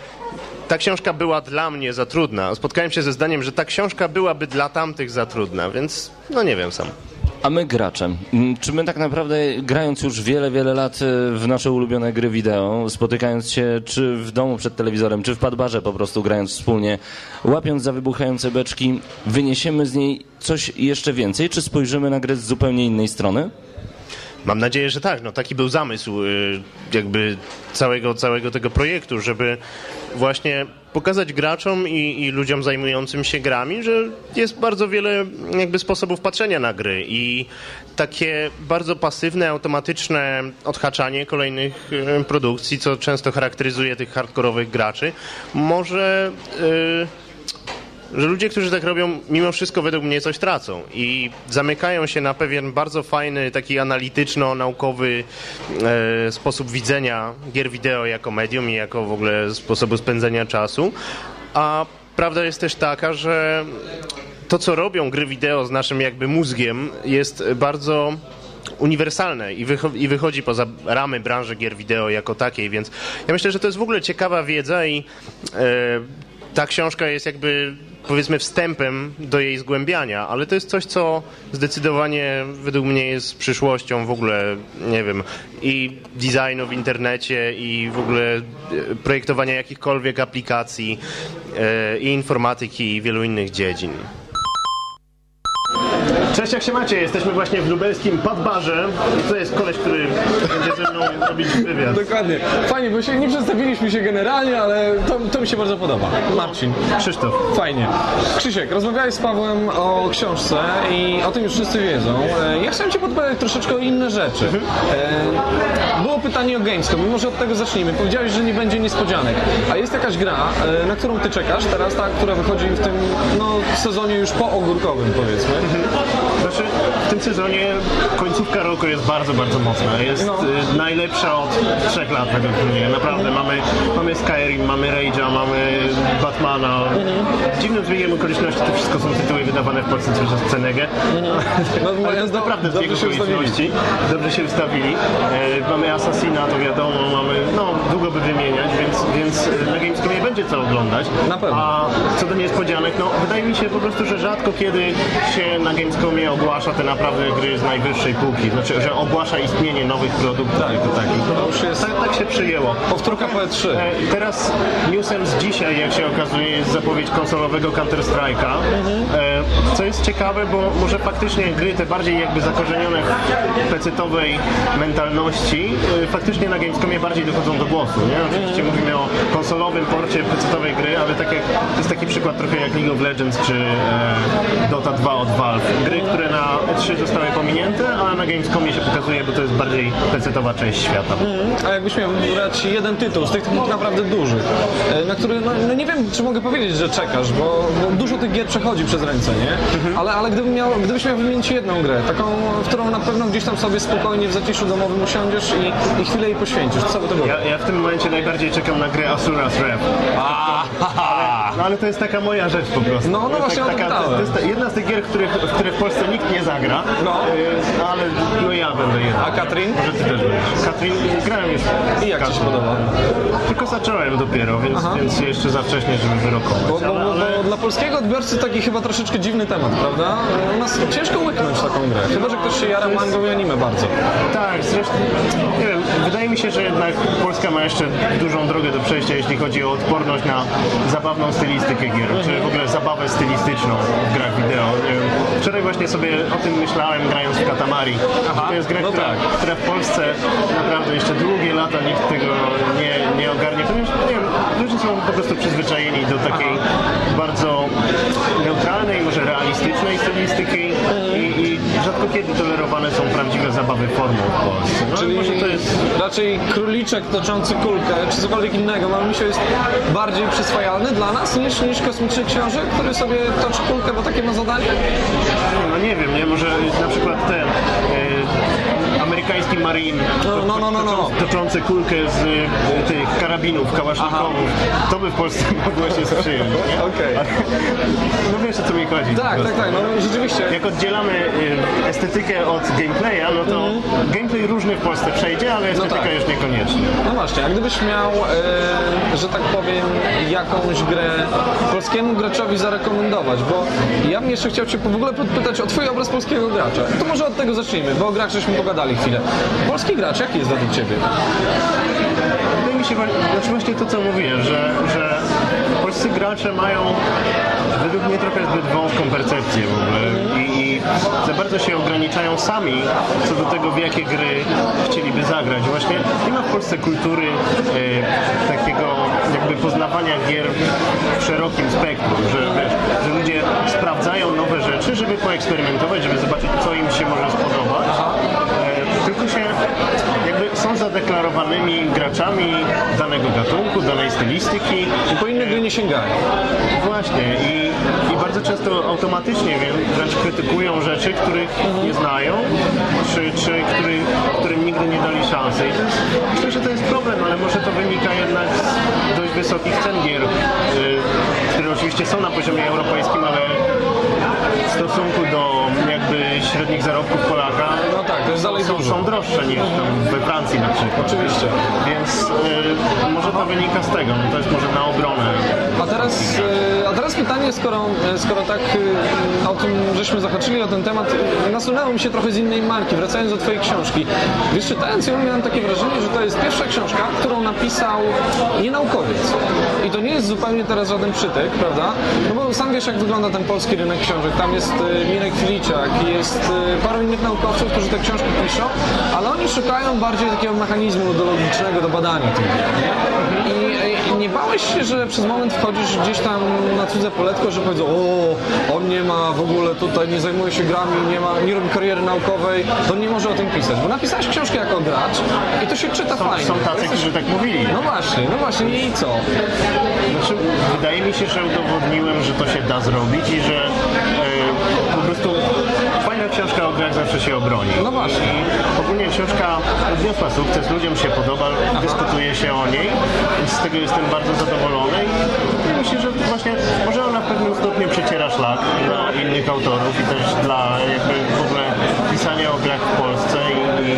ta książka była dla mnie za trudna. Spotkałem się ze zdaniem, że ta książka byłaby dla tamtych za trudna, więc no nie wiem sam. A my graczem. Mm, Czy my tak naprawdę, grając już wiele, wiele lat e, w nasze ulubione gry wideo, spotykając się czy w domu przed telewizorem, czy w padbarze po prostu grając wspólnie, łapiąc za wybuchające beczki, wyniesiemy z niej coś jeszcze więcej, czy spojrzymy na grę z zupełnie innej strony? Mam nadzieję, że tak. No, taki był zamysł y, jakby całego, całego tego projektu, żeby właśnie pokazać graczom i, i ludziom zajmującym się grami, że jest bardzo wiele jakby sposobów patrzenia na gry i takie bardzo pasywne, automatyczne odhaczanie kolejnych y, produkcji, co często charakteryzuje tych hardkorowych graczy, może... y, że ludzie, którzy tak robią, mimo wszystko według mnie coś tracą i zamykają się na pewien bardzo fajny, taki analityczno-naukowy e, sposób widzenia gier wideo jako medium i jako w ogóle sposobu spędzenia czasu. A prawda jest też taka, że to, co robią gry wideo z naszym jakby mózgiem, jest bardzo uniwersalne i, wycho- i wychodzi poza ramy branży gier wideo jako takiej, więc ja myślę, że to jest w ogóle ciekawa wiedza i e, ta książka jest jakby powiedzmy wstępem do jej zgłębiania, ale to jest coś, co zdecydowanie według mnie jest przyszłością w ogóle, nie wiem, i designu w internecie i w ogóle e, projektowania jakichkolwiek aplikacji e, i informatyki i wielu innych dziedzin. Cześć, jak się macie? Jesteśmy właśnie w lubelskim Podbarze i to jest koleś, który będzie ze mną robić wywiad. Dokładnie. Fajnie, bo się nie przedstawiliśmy się generalnie, ale to, to mi się bardzo podoba. Marcin. Krzysztof. Fajnie. Krzysiek, rozmawiałeś z Pawłem o książce i o tym już wszyscy wiedzą. E, Ja chciałem Cię podpytać troszeczkę o inne rzeczy. E, Było pytanie o Gamescom, może od tego zacznijmy. Powiedziałeś, że nie będzie niespodzianek. A jest jakaś gra, e, na którą Ty czekasz teraz, ta, która wychodzi w tym no, sezonie już poogórkowym, powiedzmy. Znaczy, w tym sezonie końcówka roku jest bardzo, bardzo mocna. Jest No. y, najlepsza od trzech lat według mnie. Naprawdę mamy, mamy Skyrim, mamy Rage'a, mamy Batmana. Z dziwnym zbiegiem okoliczności to wszystko są tytuły wydawane w Polsce przez Cenegę. No, (laughs) Ale to jest naprawdę dobrze zbieg okoliczności. Dobrze się ustawili. E, mamy Assassina, to wiadomo, mamy, no długo by wymieniać, więc, więc e, na Gamescomie będzie co oglądać. Na pewno. A co do niespodzianek, no wydaje mi się po prostu, że rzadko kiedy się na Gamescomie ogłasza te naprawdę gry z najwyższej półki. Znaczy, że ogłasza istnienie nowych produktów jako takich. To już jest Tak, tak się przyjęło. powtórka PS3. E, Teraz newsem z dzisiaj, jak się okazuje, jest zapowiedź konsolowego Counter-Strike'a. E, Co jest ciekawe, bo może faktycznie gry te bardziej jakby zakorzenione w pecetowej mentalności e, faktycznie na Gamescomie bardziej dochodzą do głosu. Nie? Oczywiście mówimy o konsolowym porcie pecetowej gry, ale tak jak, to jest taki przykład trochę jak League of Legends czy e, Dota 2 od Valve. Gry, które na E3 zostały pominięte, a na Gamescomie się pokazuje, bo to jest bardziej pecetowa część świata. A jakbyś miał wybrać jeden tytuł z tych tak naprawdę dużych, e, na który, no, no nie wiem, czy mogę powiedzieć, że czekasz, bo, bo dużo tych gier przechodzi przez ręce, nie? Ale, ale gdybym miał, gdybyś miał wymienić jedną grę, taką, w którą na pewno gdzieś tam sobie spokojnie w zaciszu domowym usiądziesz i, i chwilę jej poświęcisz, co by to było? Ja, ja w tym momencie najbardziej czekam na grę Asura's Wrath. No ale to jest taka moja rzecz po prostu. No, no jest właśnie to taka, to, jest ta- jedna z tych gier, których, w które w Polsce nikt nie zagra. No. Y, ale no ja będę jeden. A Katrin? Może ty też będziesz. Katrin, grałem już. I jak ci się podoba? Tylko zacząłem dopiero, więc, Aha. więc jeszcze za wcześnie, żeby wyrokować. Bo, bo, ale, bo, ale... bo dla polskiego odbiorcy taki chyba troszeczkę dziwny temat, prawda? U nas ciężko łyknąć taką grę, chyba że ktoś się jara mangą i anime bardzo. Tak, zresztą, nie wiem, wydaje mi się, że jednak Polska ma jeszcze dużą drogę do przejścia, jeśli chodzi o odporność na zabawną stylistykę gier, czy w ogóle zabawę stylistyczną w grach wideo. Wczoraj właśnie sobie o tym myślałem, grając w Katamari. Aha, to jest gra, no która, tak. która w Polsce naprawdę jeszcze długie lata nikt tego nie, nie ogarnie, ponieważ, nie wiem, ludzie są po prostu przyzwyczajeni do takiej bardzo neutralnej, może realistycznej stylistyki i, i rzadko kiedy tolerowane są prawdziwe zabawy formą w Polsce. No, Czyli może to jest raczej króliczek toczący kulkę, czy cokolwiek innego, mam myślę, jest bardziej przyswajalny dla nas niż, niż kosmiczny książę, który sobie toczy kulkę, bo takie ma zadanie? No nie wiem, nie? Może na przykład ten e, amerykański Marine No, no, no, no, no. toczący kulkę z e, tych karabinów, kałasznikowów. To by w Polsce (laughs) mogło się sprzyjać, nie? Okej. Ale- No wiesz o co mi chodzi. po Tak, prostu. tak, tak, no rzeczywiście. Jak oddzielamy e, estetykę od gameplaya, no to gameplay różny w Polsce przejdzie, ale estetyka Mhm. tak. już niekoniecznie. No właśnie, a gdybyś miał, e, że tak powiem, jakąś grę polskiemu graczowi zarekomendować, bo ja bym jeszcze chciał Cię w ogóle podpytać o Twój obraz polskiego gracza. To może od tego zacznijmy, bo o grach żeśmy pogadali chwilę. Polski gracz, jaki jest według Ciebie? Wydaje mi się, znaczy właśnie to co mówię, że, że polscy gracze mają według mnie trochę zbyt wąską percepcję w ogóle i, i za bardzo się ograniczają sami co do tego, w jakie gry chcieliby zagrać. Właśnie nie ma w Polsce kultury e, takiego jakby poznawania gier w szerokim spektrum, że, wiesz, że ludzie sprawdzają nowe rzeczy, żeby poeksperymentować, żeby zobaczyć, co im się może spodobać. Zadeklarowanymi graczami danego gatunku, danej stylistyki. I po inne gry nie sięgają. Właśnie i, i bardzo często automatycznie wręcz krytykują rzeczy, których nie znają, czy, czy który, którym nigdy nie dali szansy. I to jest, myślę, że to jest problem, ale może to wynika jednak z dość wysokich cen gier, y, które oczywiście są na poziomie europejskim, ale w stosunku do jakby średnich zarobków Polaka No jest dalej są, dużo. są droższe niż we Francji na przykład. Oczywiście. Więc y, może to wynika z tego, no to jest może na obronę. A teraz, e, a teraz pytanie, skoro, e, skoro tak o tym żeśmy zahaczyli o ten temat, nasunęło mi się trochę z innej marki, wracając do Twojej książki. Wiesz, czytając ją miałem takie wrażenie, że to jest pierwsza książka, którą napisał nie naukowiec. I to nie jest zupełnie teraz żaden przytyk, prawda? No bo sam wiesz, jak wygląda ten polski rynek książek. Tam jest Mirek Filiczak, jest paru innych naukowców, którzy te książki piszą, ale oni szukają bardziej takiego mechanizmu metodologicznego do badania tych? I, I nie bałeś się, że przez moment wchodzisz gdzieś tam na cudze poletko, że powiedzą, o, on nie ma w ogóle tutaj, nie zajmuje się grami, nie, ma, nie robi kariery naukowej, to nie może o tym pisać. Bo napisałeś książkę jako gracz i to się czyta Są, fajnie. są tacy, którzy tak mówili. No właśnie, no właśnie i co? Znaczy, wydaje mi się, że udowodniłem, że to się da zrobić i że e, po prostu fajna grach zawsze się obroni. No właśnie. I ogólnie książka odniosła sukces, ludziom się podoba, dyskutuje się o niej, więc z tego jestem bardzo zadowolony i myślę, że właśnie może ona w pewnym stopniu przeciera szlak dla innych autorów i też dla jakby w ogóle pisania o grach w Polsce i, i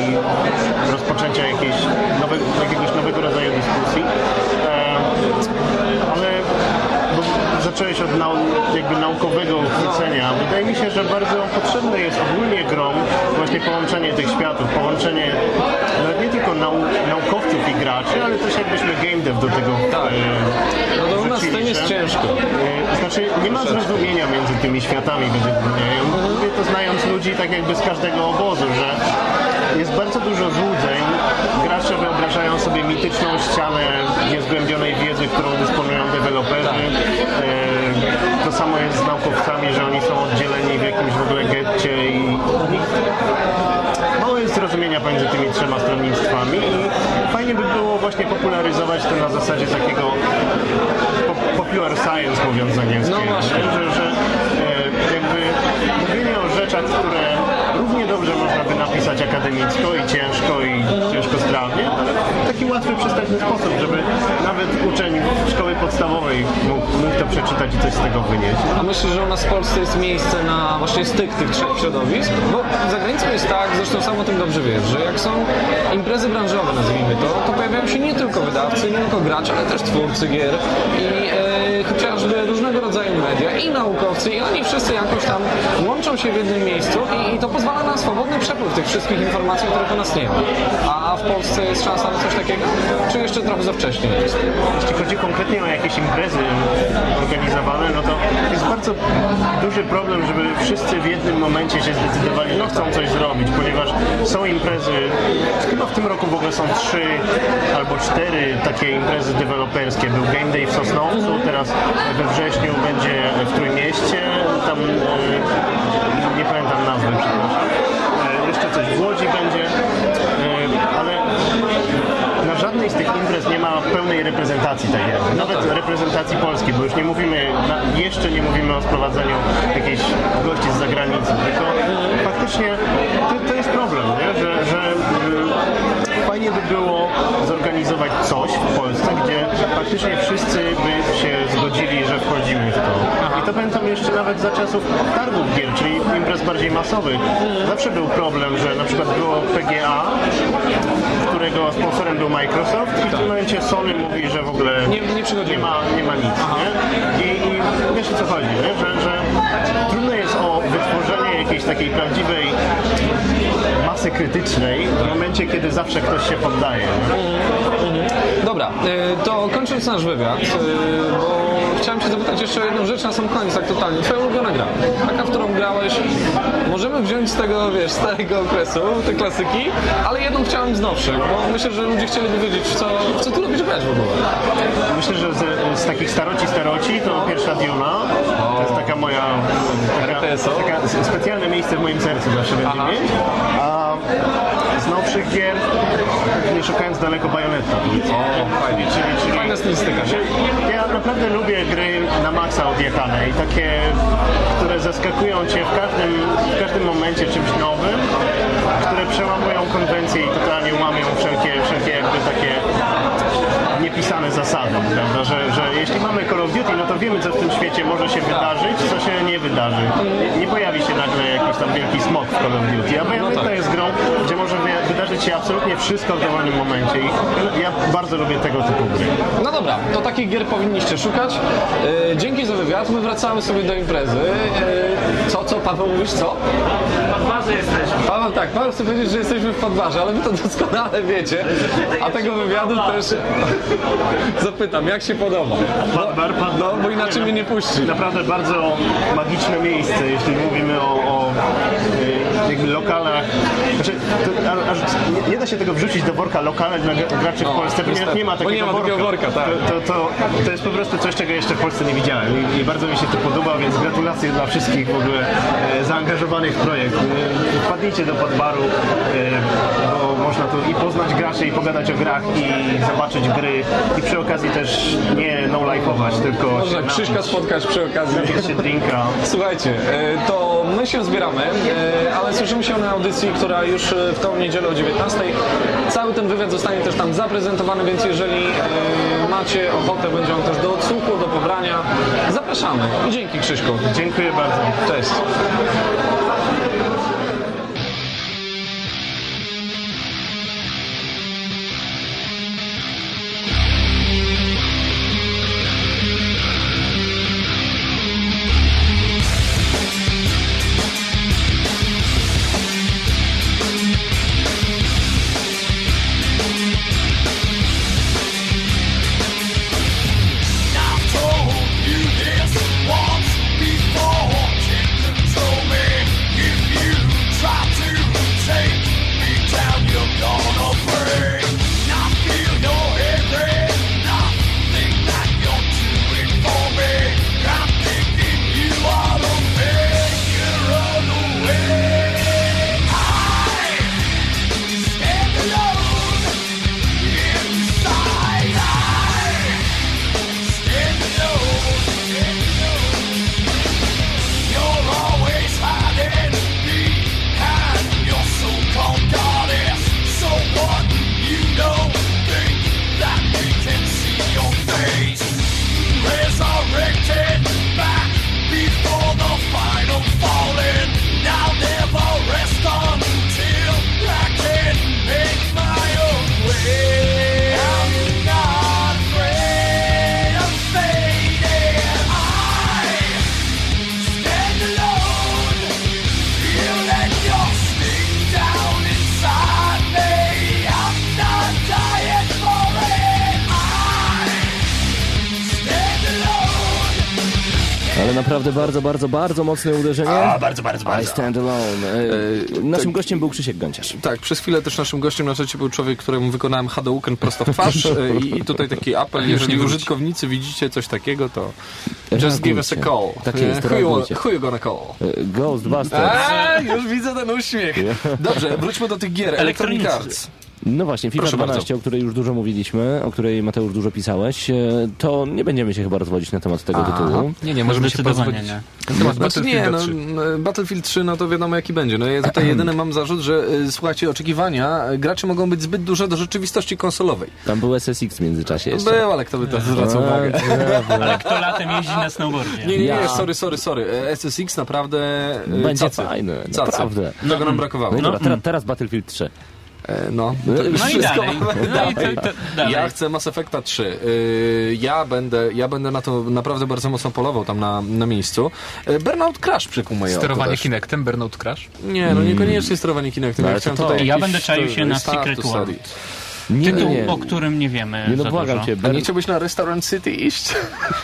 rozpoczęcia jakiejś nowe, jakiegoś nowego rodzaju dyskusji. E, ale bo zacząłeś od nau, jakby naukowego chwycenia. Wydaje mi się, że bardzo potrzebne jest ogólnie grom właśnie połączenie tych światów, połączenie nawet nie tylko nau, naukowców i graczy, ale też jakbyśmy game dev do tego Tak. e, No to u nas wrzucili, jest ciężko. E, Znaczy, nie ma zrozumienia między tymi światami według mnie. Ja mówię to znając ludzi tak jakby z każdego obozu, że jest bardzo dużo złudzeń. Gracze wyobrażają sobie mityczną ścianę niezgłębionej wiedzy, którą dysponują deweloperzy. E, To samo jest z naukowcami, że oni są oddzieleni w jakimś w ogóle getcie i mało jest zrozumienia pomiędzy tymi trzema stronnictwami i fajnie by było właśnie popularyzować to na zasadzie takiego po- popular science, mówiąc angielskiego. No właśnie. nie? że, że e, jakby mówienie o rzeczach, które równie dobrze można by napisać akademicko i ciężko i ciężko strawnie, ale w taki łatwy, przystępny sposób, żeby nawet uczeń szkoły podstawowej mógł, mógł to przeczytać i coś z tego wynieść. A myślę, że u nas w Polsce jest miejsce na właśnie styk tych trzech środowisk? Bo za granicą jest tak, zresztą sam o tym dobrze wiesz, że jak są imprezy branżowe, nazwijmy to, to pojawiają się nie tylko wydawcy, nie tylko gracze, ale też twórcy gier i e, chociażby różnego rodzaju media i naukowcy i oni wszyscy jakoś tam łączą się w jednym miejscu i, i to pozwala na swobodny przepływ tych wszystkich informacji, których u nas nie ma. A w Polsce jest szansa na coś takiego? Czy jeszcze trochę za wcześnie? Jeśli chodzi konkretnie o jakieś imprezy organizowane, no to jest bardzo duży problem, żeby wszyscy w jednym momencie się zdecydowali, że chcą coś zrobić, ponieważ są imprezy, chyba w tym roku w ogóle są trzy albo cztery takie imprezy deweloperskie. Był Game Day w Sosnowcu, teraz we wrześniu będzie w Trójmieście, tam e, nie pamiętam nazwy, przepraszam. E, Jeszcze coś w Łodzi będzie, e, ale na żadnej z tych imprez nie ma pełnej reprezentacji tak jakby. Nawet reprezentacji Polski, bo już nie mówimy, jeszcze nie mówimy o sprowadzeniu jakichś gości z zagranicy, tylko faktycznie to, to jest problem, nie? że, że fajnie by było zorganizować coś w Polsce, gdzie faktycznie wszyscy by się zgodzili, że wchodzimy w to. I to pamiętam jeszcze nawet za czasów targów gier, czyli imprez bardziej masowych. Zawsze był problem, że na przykład było PGA, którego sponsorem był Microsoft i w tym momencie Sony mówi, że w ogóle Nie- nie nie ma, nie ma nic. Nie? I, I wiesz o co chodzi, nie? Że, że trudno jest o wytworzenie jakiejś takiej prawdziwej masy krytycznej w momencie, kiedy zawsze ktoś się poddaje. Nie? Dobra, y, to kończąc nasz wywiad, y, bo chciałem Cię zapytać jeszcze o jedną rzecz na sam koniec, tak totalnie. Twoja ulubiona gra, taka, w którą grałeś, możemy wziąć z tego, wiesz, starego okresu, te klasyki, ale jedną chciałem z nowszych, bo myślę, że ludzie chcieliby wiedzieć, co, co Ty lubisz grać w ogóle. Myślę, że z, z takich staroci staroci to pierwsza Duna. To jest taka moja taka, taka specjalne miejsce w moim sercu zawsze będzie mieć. A z nowszych gier, nie szukając daleko bajoneta. fajnie. Czyli, czyli, Fajna stylistyka? Czyli naprawdę lubię gry na maksa odjechane i takie, które zaskakują cię w każdym, w każdym momencie czymś nowym, które przełamują konwencje i totalnie łamią wszelkie, wszelkie jakby takie niepisane zasady, prawda? Że, że jeśli mamy Call of Duty, no to wiemy, co w tym świecie może się wydarzyć, co się nie wydarzy. Nie, pojawi się nagle jakiś tam wielki smok w Call of Duty, a Bayonetta jest grą, gdzie może wy- wydarzyć się absolutnie wszystko w dowolnym momencie i ja bardzo lubię tego typu gry. No dobra, to takich gier powinniście szukać. E, dzięki za wywiad, my wracamy sobie do imprezy. E, co, co, Paweł mówisz, co? Podwazy jesteśmy. Paweł, tak, Paweł chce powiedzieć, że jesteśmy w podwarze, ale wy to doskonale wiecie. A tego wywiadu też (laughs) zapytam, jak się podoba? Bar, pan, No, bo inaczej mnie nie puści. Naprawdę bardzo magiczne miejsce, jeśli mówimy o, o lokalach. Znaczy, to, a, aż nie, da się tego wrzucić do worka lokalnych graczy w Polsce, ponieważ nie ma takiego nie ma takiego worka, tak. To, to, to, to jest po prostu coś, czego jeszcze w Polsce nie widziałem i, i bardzo mi się to podoba, więc gratulacje dla wszystkich w ogóle e, zaangażowanych w projekt. E, wpadnijcie do podbaru, e, bo można tu i poznać graczy, i pogadać o grach, i zobaczyć gry, i przy okazji też nie no-life'ować, tylko Można Krzyśka spotkać przy okazji. napić się drinka. (laughs) Słuchajcie, to my się zbieramy, e, ale słyszymy się na audycji, która już e, w tą niedzielę o 19. Cały ten wywiad zostanie też tam zaprezentowany, więc jeżeli e, macie ochotę, będzie on też do odsłuchu, do pobrania. Zapraszamy. Dzięki Krzyśku. Dziękuję bardzo. Cześć. Naprawdę bardzo, bardzo, bardzo mocne uderzenie. A, bardzo, bardzo, I bardzo. stand alone. E, naszym gościem był Krzysiek Gonciarz. Tak, przez chwilę też naszym gościem na czacie był człowiek, któremu wykonałem Hadouken prosto w twarz e, i, i tutaj taki apel, jeżeli użytkownicy widzicie coś takiego, to just give us a call. Reagujcie. Tak jest, E, who, you, reagujcie. who you gonna call? E, Ghostbusters. A, już widzę ten uśmiech. (laughs) Dobrze, wróćmy do tych gier. Electronic. Arts. No właśnie, FIFA Proszę 12, bardzo. o której już dużo mówiliśmy, o której Mateusz dużo pisałeś, e, to nie będziemy się chyba rozwodzić na temat tego tytułu. Nie, nie, możemy się pozwolić. nie. Na temat Znaczy nie, no, 3. m, Battlefield 3, no to wiadomo jaki będzie. No ja (clears throat) tutaj jedyny mam zarzut, że y, słuchajcie, oczekiwania y, graczy mogą być zbyt duże do rzeczywistości konsolowej. Tam był SSX w międzyczasie jeszcze. Był, ale kto by to zwracał uwagę? Ale kto latem jeździ na snowboardzie? Nie, nie, nie, Ja. sorry, sorry, sorry. E, SSX naprawdę Będzie cacy. fajny, Cacy. naprawdę. Tego nam brakowało. No No, teraz Battlefield 3. e, no. No To No i wszystko dalej. mamy. No i to, to, dalej. Ja chcę Mass Effecta 3. Y, ja, będę, ja będę na to naprawdę bardzo mocno polował tam na, na miejscu. Y, Burnout Crash przykuł moje Sterowanie. Kinectem, Burnout Crash. Nie, no niekoniecznie sterowanie Kinectem. Ja to tutaj Ja będę czaił się e, na Secret World. Nie, Tytuł, nie, o którym nie wiemy Nie no błagam cię, Ber- nie chciałbyś na Restaurant City iść?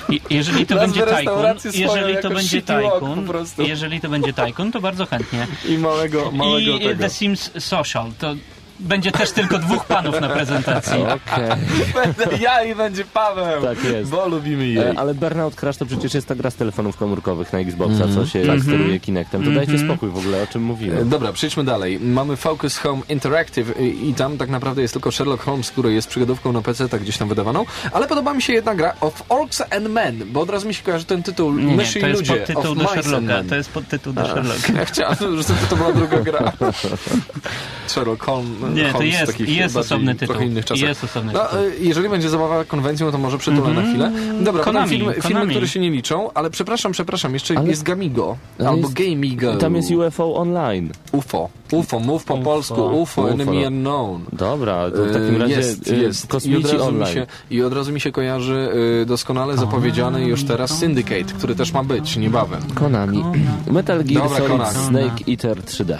I, jeżeli to będzie Tycoon, jeżeli to będzie Tycoon, jeżeli to będzie Tycoon, to bardzo chętnie. I małego, małego I tego. The Sims Social, to będzie też tylko dwóch panów na prezentacji. (laughs) Okej. Będę ja i będzie Paweł. Tak jest. Bo lubimy jej. E, Ale Burnout Crash to przecież jest ta gra z telefonów komórkowych na Xboxa, Mhm. co się steruje Kinectem. To dajcie spokój w ogóle, o czym E, mówimy. Dobra, przejdźmy dalej. Mamy Focus Home Interactive i, i tam tak naprawdę jest tylko Sherlock Holmes, który jest przygodówką na PC, tak gdzieś tam wydawaną, ale podoba mi się jedna gra of Orcs and Men, bo od razu mi się kojarzy ten tytuł Nie, nie, Myszy to i jest ludzie podtytuł of do Sherlocka. To jest podtytuł do Sherlocka. (laughs) Ja chciałem, żeby to była druga gra. (laughs) Sherlock Holmes, Nie, to jest- takich jest osobny tytuł. trochę innych czasach. Jest osobny no, tytuł. e, Jeżeli będzie zabawa konwencją, to może przytulę na chwilę. Dobra, Konami, filmy, filmy, Konami. które się nie liczą, ale przepraszam, przepraszam, jeszcze Ale- jest Gamigo, Ale albo jest- Gamigo. Tam jest UFO Online. UFO. UFO, mów po UFO. polsku. UFO, UFO. Enemy Unknown. Dobra, to w takim E, razie jest, e, jest. I od, kosmici razu mi online. się, I od razu mi się kojarzy e, doskonale zapowiedziany już teraz Syndicate, który też ma być niebawem. Konami. Metal Gear Dobra, Solid Konami. Snake Eater 3D. Eee,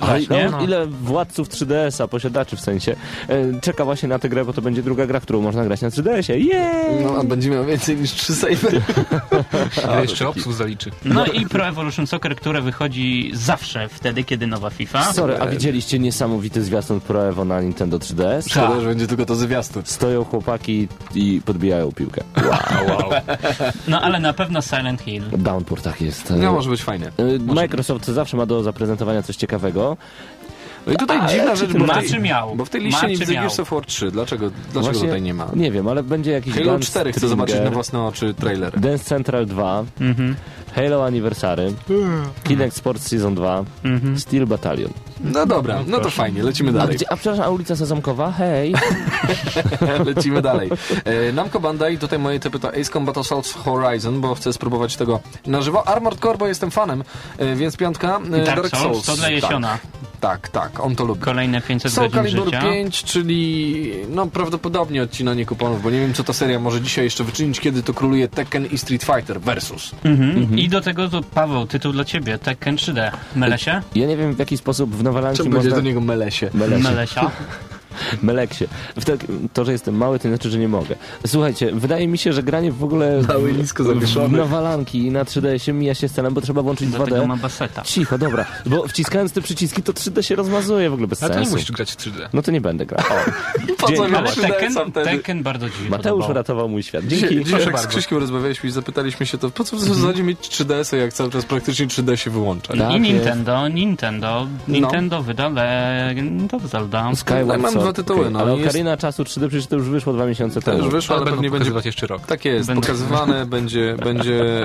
Ale Właśnie. no, ile władców 3DS-a, posiadaczy w sensie, e, czeka właśnie na tę grę, bo to będzie druga gra, którą można grać na 3DS-ie. Jej! No, a będzie miał więcej niż trzy save. (laughs) Ale jeszcze obsług zaliczy. No i Pro Evolution Soccer, które wychodzi zawsze wtedy, kiedy nowa FIFA. Sorry, a widzieliście niesamowity zwiastun Pro Evo na Nintendo 3DS? Szkoda, że będzie tylko to zwiastun. Stoją chłopaki i podbijają piłkę. Wow, wow. No ale na pewno Silent Hill. Downpour tak jest. No, może być fajne. E, Microsoft zawsze ma do zaprezentowania coś ciekawego. No i tutaj dziwna rzecz, bo tej, miał? bo w tej liście Ma nie widzę miał? Gears of War 3. Dlaczego, dlaczego Właśnie tutaj nie ma? Nie wiem, ale będzie jakiś Halo Guns 4 chcę zobaczyć na własne oczy trailer. Dance Central 2, Mhm. Halo Anniversary, Kinect Sports Season 2, Mhm. Steel Battalion. No dobra, no to fajnie, lecimy A, dalej. gdzie, a przepraszam, a ulica Sezamkowa? Hej! (laughs) Lecimy dalej. (laughs) E, Namco Bandai, tutaj moje typy to Ace Combat Assault Horizon, bo chcę spróbować tego na żywo. Armored Core, bo jestem fanem, e, więc piątka. E, Dark Souls, to dla jesiona. Tak, tak, tak, on to lubi. Kolejne 500 Soul godzin Calibur życia. 5, czyli no prawdopodobnie odcinanie kuponów, bo nie wiem co ta seria może dzisiaj jeszcze wyczynić, kiedy to króluje Tekken i Street Fighter versus. Mhm. I do tego to Paweł, tytuł dla ciebie, Tekken 3D. Mylę się? Ja nie wiem w jaki sposób w Nowalanki Czemu można... będzie do niego Melesie? Melesie. Melesia. (laughs) (laughs) Meleksie. W tak, to, że jestem mały, to nie znaczy, że nie mogę. Słuchajcie, wydaje mi się, że granie w ogóle Mały, nisko zawieszony. Nowalanki na 3D się mija się z celem, bo trzeba włączyć Dlatego 2D. ma baseta. Cicho, dobra, bo wciskając te przyciski to 3D się rozmazuje w ogóle bez Ale to nie sensu. musisz grać w 3D. No to nie będę grał. O, Po co miał Ale 3DS Tekken? Tekken bardzo dziwnie Mateusz uratował mój świat. Dzisiaj, Dzięki. dzisiaj jak z. Krzyśkiem rozmawialiśmy i zapytaliśmy się to, po co w zasadzie mieć 3DS-y, jak cały czas praktycznie 3D się wyłącza? Tak I. Nintendo, Nintendo, Nintendo wyda Legend of Zelda. Skyward Dwa tytuły, no. Ale Jest- Ocarina Czasu 3D przecież to już wyszło dwa miesiące To temu. już wyszło, Ale ale pewnie będzie... jeszcze rok. Tak jest, Będę- pokazywane, (laughs) będzie, będzie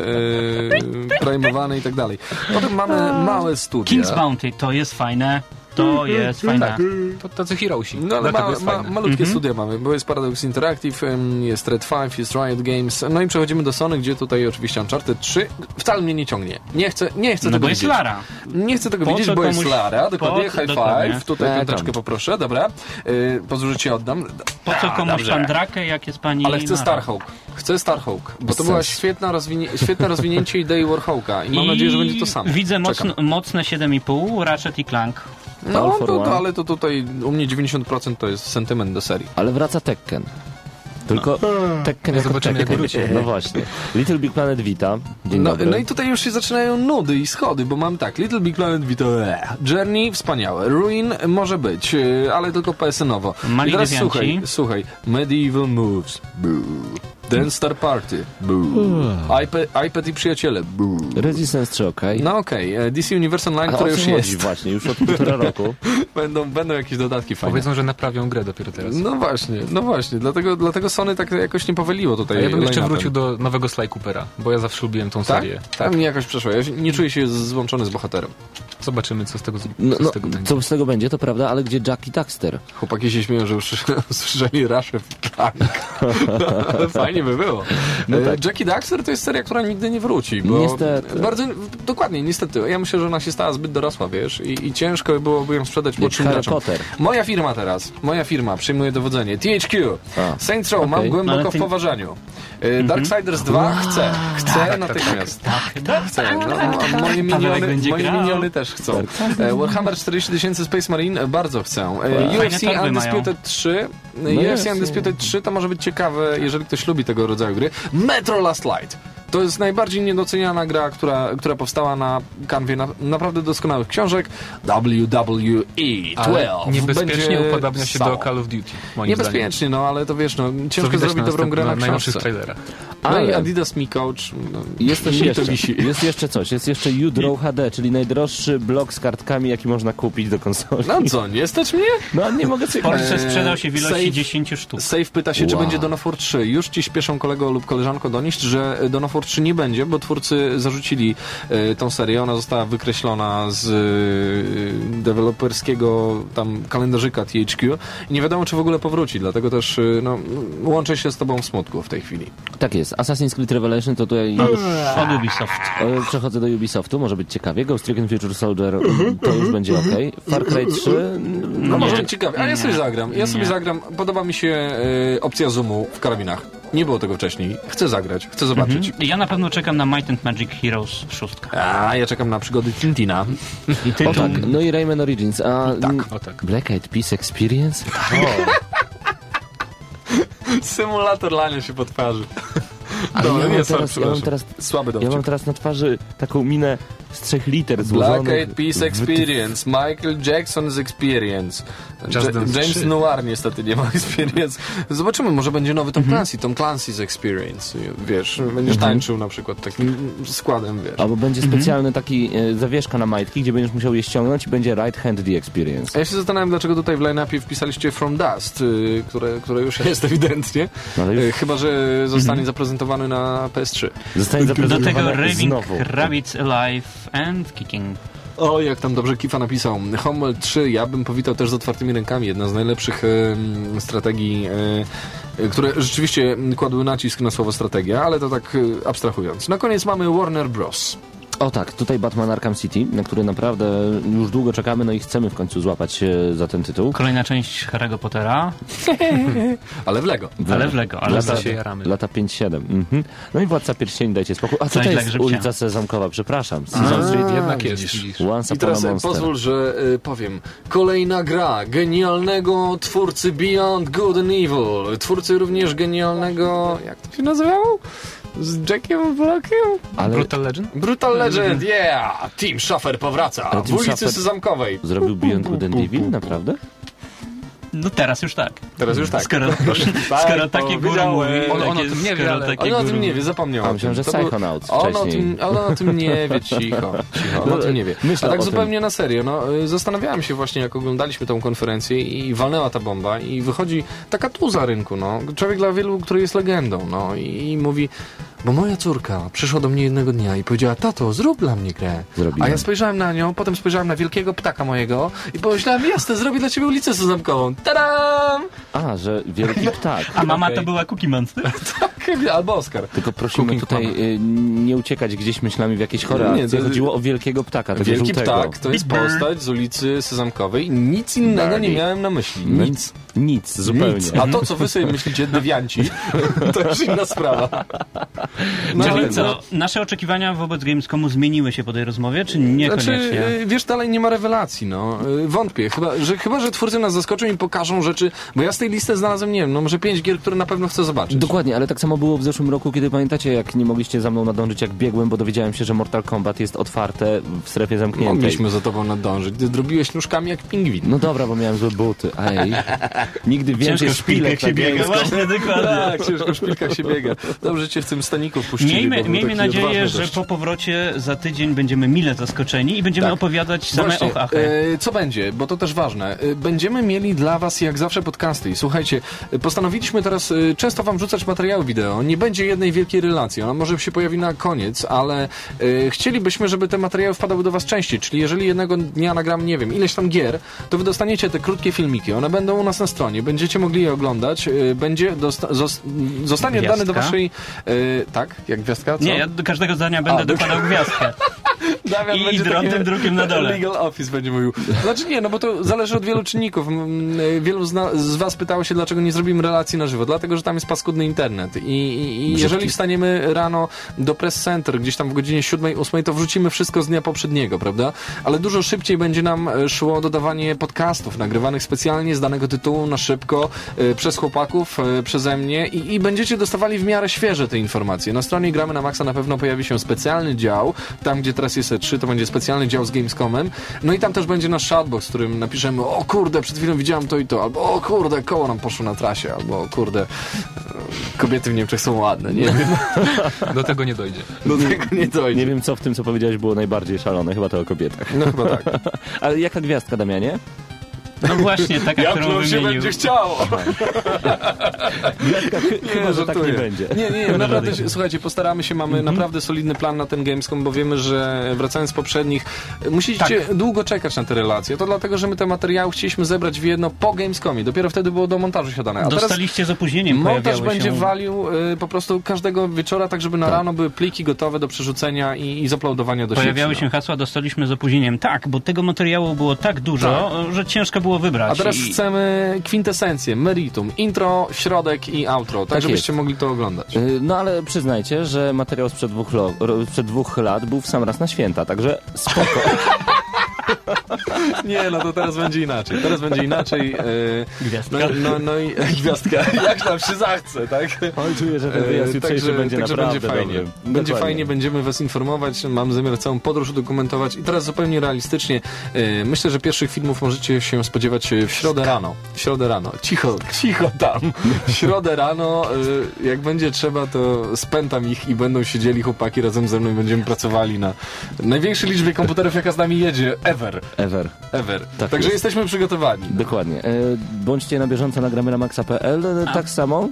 e, primeowane i tak dalej. Potem mamy małe studia. King's Bounty, to jest fajne. To jest fajne. To tacy heroesi. No ale ma, jest ma, fajne. malutkie Mhm. studia mamy, bo jest Paradox Interactive, jest Red 5, jest Riot Games, no i przechodzimy do Sony, gdzie tutaj oczywiście Uncharted 3 wcale mnie nie ciągnie. Nie chcę, nie chcę No tego bo jest widzieć. Lara. Nie chcę tego Po widzieć, bo jest komuś- Lara, dokładnie, po- high dokładnie. five, tutaj E, piąteczkę poproszę, dobra. Yy, pozwól, ci oddam. Po co komuś dobrze. Pandrakę, jak jest pani Ale chcę? Starhawk. Chcę Starhawk, bo to była świetna rozwinie, świetne rozwinięcie idei Warhawka i mam nadzieję, że będzie to samo. Widzę mocno, mocne 7,5, Ratchet i Clank. No, All for to, one. to, ale to tutaj u mnie 90% to jest sentyment do serii. Ale wraca Tekken. Tylko Tekken jako Zobaczymy, jak Tekken. wróci. (laughs) No właśnie. Little Big Planet Vita. Dzień No, dobry. no i tutaj już się zaczynają nudy i schody, bo mam tak, Little Big Planet Vita, eh. Journey wspaniałe, Ruin może być, e, ale tylko PSN-owo. I teraz słuchaj, słuchaj, Medieval Moves, boo. Dance Star Party, boo. iPad, iPad i przyjaciele, boo. Resistance 3, okej. No okej, e, DC Universe Online, A o które co już chodzi jest, właśnie, już od półtora (laughs) roku. będą, będą jakieś dodatki fajne. Powiedzą, że naprawią grę dopiero teraz. No właśnie, no właśnie, dlatego, dlatego Sony tak jakoś nie powoliło tutaj A ja bym jeszcze line-upem. wrócił do nowego Sly Coopera, bo ja zawsze lubiłem tą Tak? serię. Tak, mnie jakoś przeszło. Ja się- nie czuję się złączony z bohaterem. Zobaczymy, co z tego, co No, no, z tego będzie. co z tego będzie, to prawda, ale gdzie Jack i Daxter? Chłopaki się śmieją, że już usłyszeli (laughs) Rush w Plank. (laughs) Ale fajnie by było. No E, tak. Jackie Daxter to jest seria, która nigdy nie wróci. Bo Niestety. Bardzo, dokładnie, niestety. Ja myślę, że ona się stała zbyt dorosła, wiesz, i, i ciężko byłoby ją sprzedać młodszym graczom. Moja firma teraz, moja firma przyjmuje dowodzenie. THQ, A, Saints Row, mam okej. głęboko Ale w ty- poważaniu. E, Darksiders 2 chcę, chcę natychmiast. Chcę. No, a moje Pawełek miniony, moje miniony też chcą. E, Warhammer 40 tysięcy Space Marine bardzo chcę. UFC Undisputed 3. No UFC. Undisputed 3 to może być ciekawe, jeżeli ktoś lubi tego rodzaju gry. Metro Last Light. To jest najbardziej niedoceniana gra, która, która powstała na kanwie na, naprawdę doskonałych książek. WWE 12. Ale niebezpiecznie Będzie upodabnia się do Call of Duty, moim Niebezpiecznie, no ale to wiesz, no, zdaniem. Ciężko zrobić na dobrą grę na następnym- najnowszych książce. trailerach. No i Adidas Mi Coach. No, Jest też jeszcze, jest jeszcze coś, jest jeszcze U-Draw HD, czyli najdroższy blok z kartkami, jaki można kupić do konsoli. No co, nie stać mnie? No nie mogę W sobie... Polsce Eee, sprzedał się w ilości save- 10 sztuk. Save pyta się, czy Wow. będzie Dawn of War 3. Już ci śpieszą kolego lub koleżanko donieść, że Dawn 3 nie będzie, bo twórcy zarzucili e, tą serię. Ona została wykreślona z e, deweloperskiego tam kalendarzyka THQ i nie wiadomo, czy w ogóle powróci, dlatego też e, no, łączę się z tobą w smutku w tej chwili. Tak jest. Assassin's Creed Revelation to tutaj już Od Ubisoft. przechodzę do Ubisoftu, może być ciekawie. Ghost Recon Future Soldier to już będzie ok. Far Cry 3 No może Nie. być ciekawie, a ja sobie zagram. Ja sobie Nie. zagram. Podoba mi się opcja zoomu w karabinach. Nie było tego wcześniej. Chcę zagrać, chcę zobaczyć. Ja na pewno czekam na Might and Magic Heroes 6. A ja czekam na przygody Tintina. O tak, no i Rayman Origins. A Tak, o tak. Black Eyed Peas Experience? (laughs) Symulator lania się po twarzy. Ale Dobra, ja, nie, mam sorry, teraz, ja mam teraz Słaby Ja dowcip. mam teraz na twarzy taką minę z trzech liter złożonych. Black Eyed Peas w- Experience, Michael Jackson's Experience. Dance James 3. Noir niestety nie ma (laughs) Experience. Zobaczymy, może będzie nowy Tom Clancy, Tom Clancy's Experience. Wiesz, będziesz tańczył na przykład takim składem, wiesz. Albo będzie specjalny taki e, zawieszka na majtki, gdzie będziesz musiał je ściągnąć i będzie Right Hand The Experience. A ja się zastanawiam, dlaczego tutaj w line-upie wpisaliście From Dust, y, które, które już jest (laughs) ewidentnie. No już Y, Chyba, że zostanie zaprezentowany na PS3. zostanie Do tego Raving znowu. Rabbits Alive and Kicking. O, jak tam dobrze Kifa napisał. Homeworld 3 ja bym powitał też z otwartymi rękami. Jedna z najlepszych em, strategii, e, które rzeczywiście kładły nacisk na słowo strategia, ale to tak e, abstrahując. Na koniec mamy Warner Bros. O tak, tutaj Batman Arkham City, na który naprawdę już długo czekamy, no i chcemy w końcu złapać za ten tytuł. Kolejna część Harry'ego Pottera, (laughs) Ale w Lego. ale w Lego. Ale Lata, w się jaramy. lata 5-7. Mhm. No i Władca Pierścieni, dajcie spokój. A co Coś to dla jest ulica Sezamkowa, przepraszam. A, Street. Jednak jest, widzisz. Once I teraz e, Monster. pozwól, że e, powiem. Kolejna gra genialnego twórcy Beyond Good and Evil. Twórcy również genialnego... Jak to się nazywało? Z Jackiem Blackiem? Ale Brutal Legend? Brutal Legend, yeah! Tim Schafer powraca w ulicy Schafer- Sezamkowej. zrobił Beyond Good and Evil, naprawdę? No teraz już tak. Teraz już tak. Skoro, (laughs) Tak, (laughs) skoro takie guru mówi, On- on o tym nie wie, ale- On o tym nie wie, zapomniał myślałem, że To był- Psychonauts on o, tym, on o tym nie wie, cicho. cicho on o tym nie wie. (laughs) Myślę A tak o tym. zupełnie na serio, no, y, zastanawiałem się właśnie, jak oglądaliśmy tą konferencję i walnęła ta bomba i wychodzi taka tuza rynku, no. Człowiek dla wielu, który jest legendą, no. I mówi, bo moja córka przyszła do mnie jednego dnia i powiedziała, tato, zrób dla mnie grę. Zrobiłem. A ja spojrzałem na nią, potem spojrzałem na wielkiego ptaka mojego i pomyślałem, jasne, zrobię dla ciebie ulicę Sezamkową. Tadam! A, że wielki ptak. A mama Okej. to była Cookie Monster? (laughs) Albo Oscar. Tylko prosimy Cooking tutaj y, nie uciekać gdzieś myślami w jakieś chore Nie, to- Chodziło o wielkiego ptaka, tego Wielki żółtego. ptak to jest postać z ulicy Sezamkowej i nic innego nie miałem na myśli. Nic, nic, zupełnie. Nic. A to, co wy sobie myślicie, dewianci, (laughs) to już inna sprawa. No, Czyli ale- co, nasze oczekiwania wobec Gamescomu zmieniły się po tej rozmowie, czy niekoniecznie? Znaczy, wiesz, dalej nie ma rewelacji, no. Y, Wątpię. Chyba że, chyba, że twórcy nas zaskoczą i pokażą rzeczy, bo ja z tej listy znalazłem, nie wiem, no może pięć gier, które na pewno chcę zobaczyć. Dokładnie, ale tak samo było w zeszłym roku, kiedy pamiętacie, jak nie mogliście za mną nadążyć, jak biegłem, bo dowiedziałem się, że Mortal Kombat jest otwarte w strefie zamkniętej. Mogliśmy za tobą nadążyć. Ty drobiłeś nóżkami jak pingwin. No dobra, bo miałem złe buty. Ej. (laughs) Nigdy więcej Ciężko szpilek się biega, właśnie, dokładnie. Tak, ciężko w szpilkach się biega. Dobrze cię w tym staniku wpuścili. Miejmy, miejmy nadzieję, że po powrocie za tydzień będziemy mile zaskoczeni i będziemy Tak. opowiadać same Właśnie, ochachy. e, co będzie, bo to też ważne. E, będziemy mieli dla was jak zawsze podcasty. I słuchajcie, e, postanowiliśmy teraz e, często wam rzucać materiały wideo. Nie będzie jednej wielkiej relacji. Ona może się pojawi na koniec, ale e, chcielibyśmy, żeby te materiały wpadały do was częściej. Czyli jeżeli jednego dnia nagram, nie wiem, ileś tam gier, to wy dostaniecie te krótkie filmiki. One będą u nas na stronie. Będziecie mogli je oglądać. E, będzie dosta- zos- zostanie Gwiazdka? dane do waszej... E, tak? Jak gwiazdka? Co? Nie, ja do każdego zdania będę A, dokładał gwiazdkę. (laughs) Damian I drobnym takie- drukiem na dole. Legal Office będzie mówił. Znaczy nie, no bo to zależy od wielu czynników. Wielu z, was pytało się, dlaczego nie zrobimy relacji na żywo. Dlatego, że tam jest paskudny internet. I, i, i jeżeli wstaniemy rano do press center, gdzieś tam w godzinie 7, 8, to wrzucimy wszystko z dnia poprzedniego, prawda? Ale dużo szybciej będzie nam e, szło dodawanie podcastów, nagrywanych specjalnie z danego tytułu na szybko, e, przez chłopaków, e, przeze mnie i, i będziecie dostawali w miarę świeże te informacje. Na stronie Gramy na Maxa na pewno pojawi się specjalny dział, tam gdzie teraz jest E3, to będzie specjalny dział z Gamescomem, no i tam też będzie nasz chatbox, w którym napiszemy, o kurde, przed chwilą widziałem to i to, albo o kurde, koło nam poszło na trasie, albo o kurde, e, kobiety w Niemczech są ładne, nie wiem, Do tego nie dojdzie. do tego nie dojdzie. Nie wiem, co w tym, co powiedziałeś, było najbardziej szalone. Chyba to o kobietach. No chyba tak. (laughs) Ale jaka gwiazdka, Damianie? No właśnie, taka, Jak którą się będzie chciało. Ch- chyba, że tak nie będzie. Nie, nie, nie, naprawdę, się, słuchajcie, postaramy się, mamy Mhm. naprawdę solidny plan na ten Gamescom, bo wiemy, że wracając z poprzednich, musicie Tak. długo czekać na te relacje. To dlatego, że my te materiały chcieliśmy zebrać w jedno po Gamescomie. Dopiero wtedy było do montażu siadane. A teraz Dostaliście z opóźnieniem, montaż pojawiały będzie się... walił y, po prostu każdego wieczora, tak żeby na rano były pliki gotowe do przerzucenia i, i zaploadowania do Pojawiały sieci. się no. hasła, dostaliśmy z opóźnieniem. Tak, bo tego materiału było tak dużo, że ciężko było wybrać. A teraz I- chcemy kwintesencję, meritum, intro, środek i outro, tak, Tak żebyście jest. mogli to oglądać. Y, No ale przyznajcie, że materiał sprzed dwóch, sprzed dwóch lat był w sam raz na święta, także spoko. (laughs) (laughs) Nie, no to teraz będzie inaczej. Teraz będzie inaczej. E, Gwiazdka. No, no, no i (laughs) gwiazdka. Jak nam się zachce, tak? Oj, czuję, że ten E, wyjazd jutrzejszy będzie także naprawdę będzie fajnie. dobry. Będzie Dokładnie. fajnie, będziemy was informować. Mam zamiar całą podróż udokumentować. I teraz zupełnie realistycznie. E, myślę, że pierwszych filmów możecie się spodziewać w środę rano. W środę rano. Cicho, cicho tam. W środę rano, jak będzie trzeba, to spętam ich i będą siedzieli chłopaki razem ze mną i będziemy pracowali na największej liczbie komputerów, jaka z nami jedzie ever. Ever. Ever. Tak Także jest. jesteśmy przygotowani. Dokładnie. E, bądźcie na bieżąco na gramy na maxa.pl. E, Tak samo?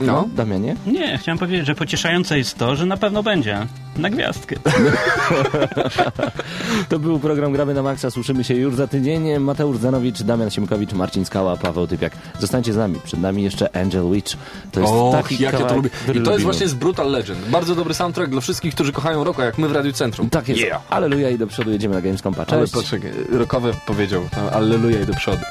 No. Damianie? Nie, chciałem powiedzieć, że pocieszające jest to, że na pewno będzie. Na gwiazdkę. (laughs) To był program Gramy na Maxa. Słyszymy się już za tydzień. Mateusz Zanowicz, Damian Siemkowicz, Marcin Skała, Paweł Typiak. Zostańcie z nami. Przed nami jeszcze Angel Witch. To jest Och, taki jak ja to lubię. I to jest lubimy. właśnie z Brutal Legend. Bardzo dobry soundtrack dla wszystkich, którzy kochają rocka, jak my w Radiu Centrum. Tak jest. Yeah. Aleluja i do przodu jedziemy na Gamescom. Pa, Ale Cześć. poczekaj, rockowe powiedział. Alleluja i do przodu.